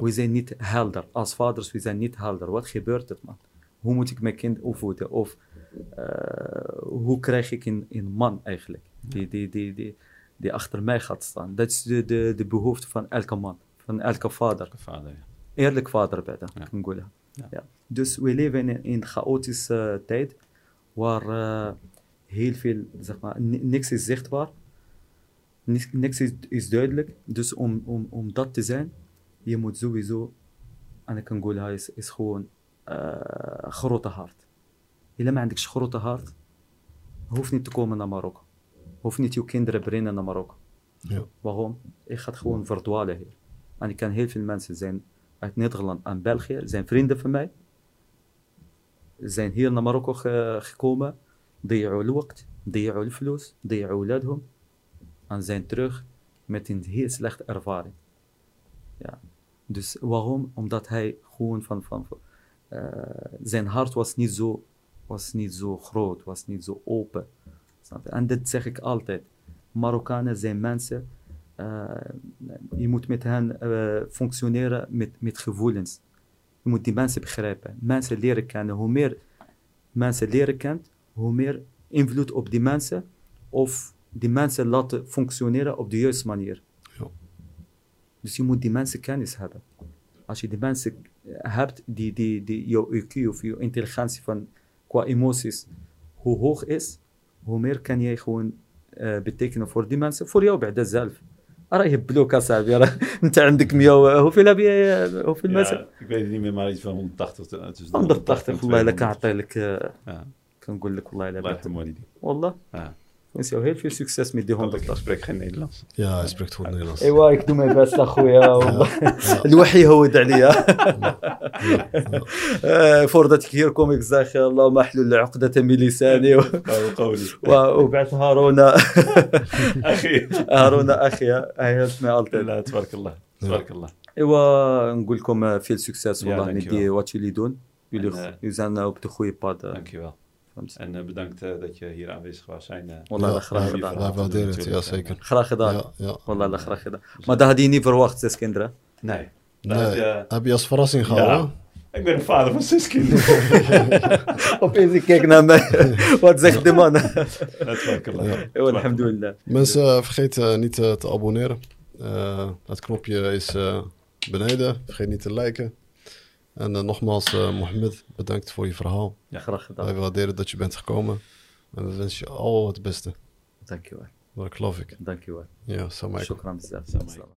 we zijn niet helder. Als vaders, we zijn niet helder. Wat gebeurt er, man? Hoe moet ik mijn kind opvoeden? Of eh, hoe krijg ik een, man eigenlijk? Die, achter mij gaat staan. Dat is de, behoefte van elke man, van elke vader. Eerlijk vader bijna, ja. Dus we leven in een chaotische eh, tijd waar eh, heel veel, zeg maar, niks is zichtbaar. Niks, niks is, is duidelijk. Dus om, om, om dat te zijn, je moet sowieso, en ik kan zeggen, is, is gewoon uh, grote hart. Helemaal عندكش grote hart, hoeft niet te komen naar Marokko. Hoeft niet je kinderen brengen naar Marokko. Ja. Waarom? Ik ga gewoon verdwalen hier. En ik ken heel veel mensen zijn uit Nederland en België, zijn vrienden van mij. Zijn hier naar Marokko ge- gekomen. ضيعوا الوقت ضيعوا الفلوس ضيعوا أولادهم en zijn terug met een heel slechte ervaring. Ja. Dus waarom? Omdat hij gewoon van, van, uh, zijn hart was niet zo, was niet zo groot, was niet zo open. En dit zeg ik altijd. Marokkanen zijn mensen, uh, je moet met hen uh, functioneren met, met gevoelens. Je moet die mensen begrijpen. Mensen leren kennen. Hoe meer mensen leren kent, hoe meer invloed op die mensen of die mensen laten functioneren op de juiste manier. Ja. Dus je moet die mensen kennis hebben. Als je die mensen hebt die, die, die jouw IQ of jouw intelligentie van, qua emoties, hoe hoog is, hoe meer kan jij gewoon uh, betekenen voor die mensen, voor jou bij zelf. أراه يهبلوك أصاحبي راه أنت عندك 100 hoeveel heb je hoeveel mensen؟ Ja, ik weet het niet meer, maar iets van 180. tussen 180 والله إلا كنعطي لك كنقول لك والله blijft een mooi die. والله نسيو غير في سكسيس ميديهم بالضبط اسبريك خنيلا يا اسبريك تخون نيلاس ايوا يكدو ما يباس اخويا الوحي هود عليا فور تكثير كوميك زاخ اللهم احلل عقدة من لساني وبعث هارون أخي هارون أخي هي تبارك الله تبارك الله ايوا نقول لكم في سكسيس والله ندي واتش اللي دون يلي يزان وبتخوي باد ثانك يو En eh, bedankt eh, dat je hier aanwezig was. Zijn, eh, graag gedaan. Ja zeker. Graag gedaan. Ja, ja. Graag gedaan. Maar dat had je niet verwacht, zes kinderen? Nee. Nee. Heb je als verrassing gehad? Ik ben een vader van zes kinderen. Opeens ik kijk naar mij. Wat zegt de man? Natuurlijk. Ja. Alhamdulillah. Mensen, vergeet niet te abonneren. het knopje is beneden. Vergeet niet te liken. En eh, nogmaals, uh, Mohammed, bedankt voor je verhaal. Ja, graag gedaan. Wij waarderen dat je bent gekomen. En we wensen je al het beste. Dankjewel. Dat geloof ik. Dankjewel. Ja, wel. alaikum. Shukran.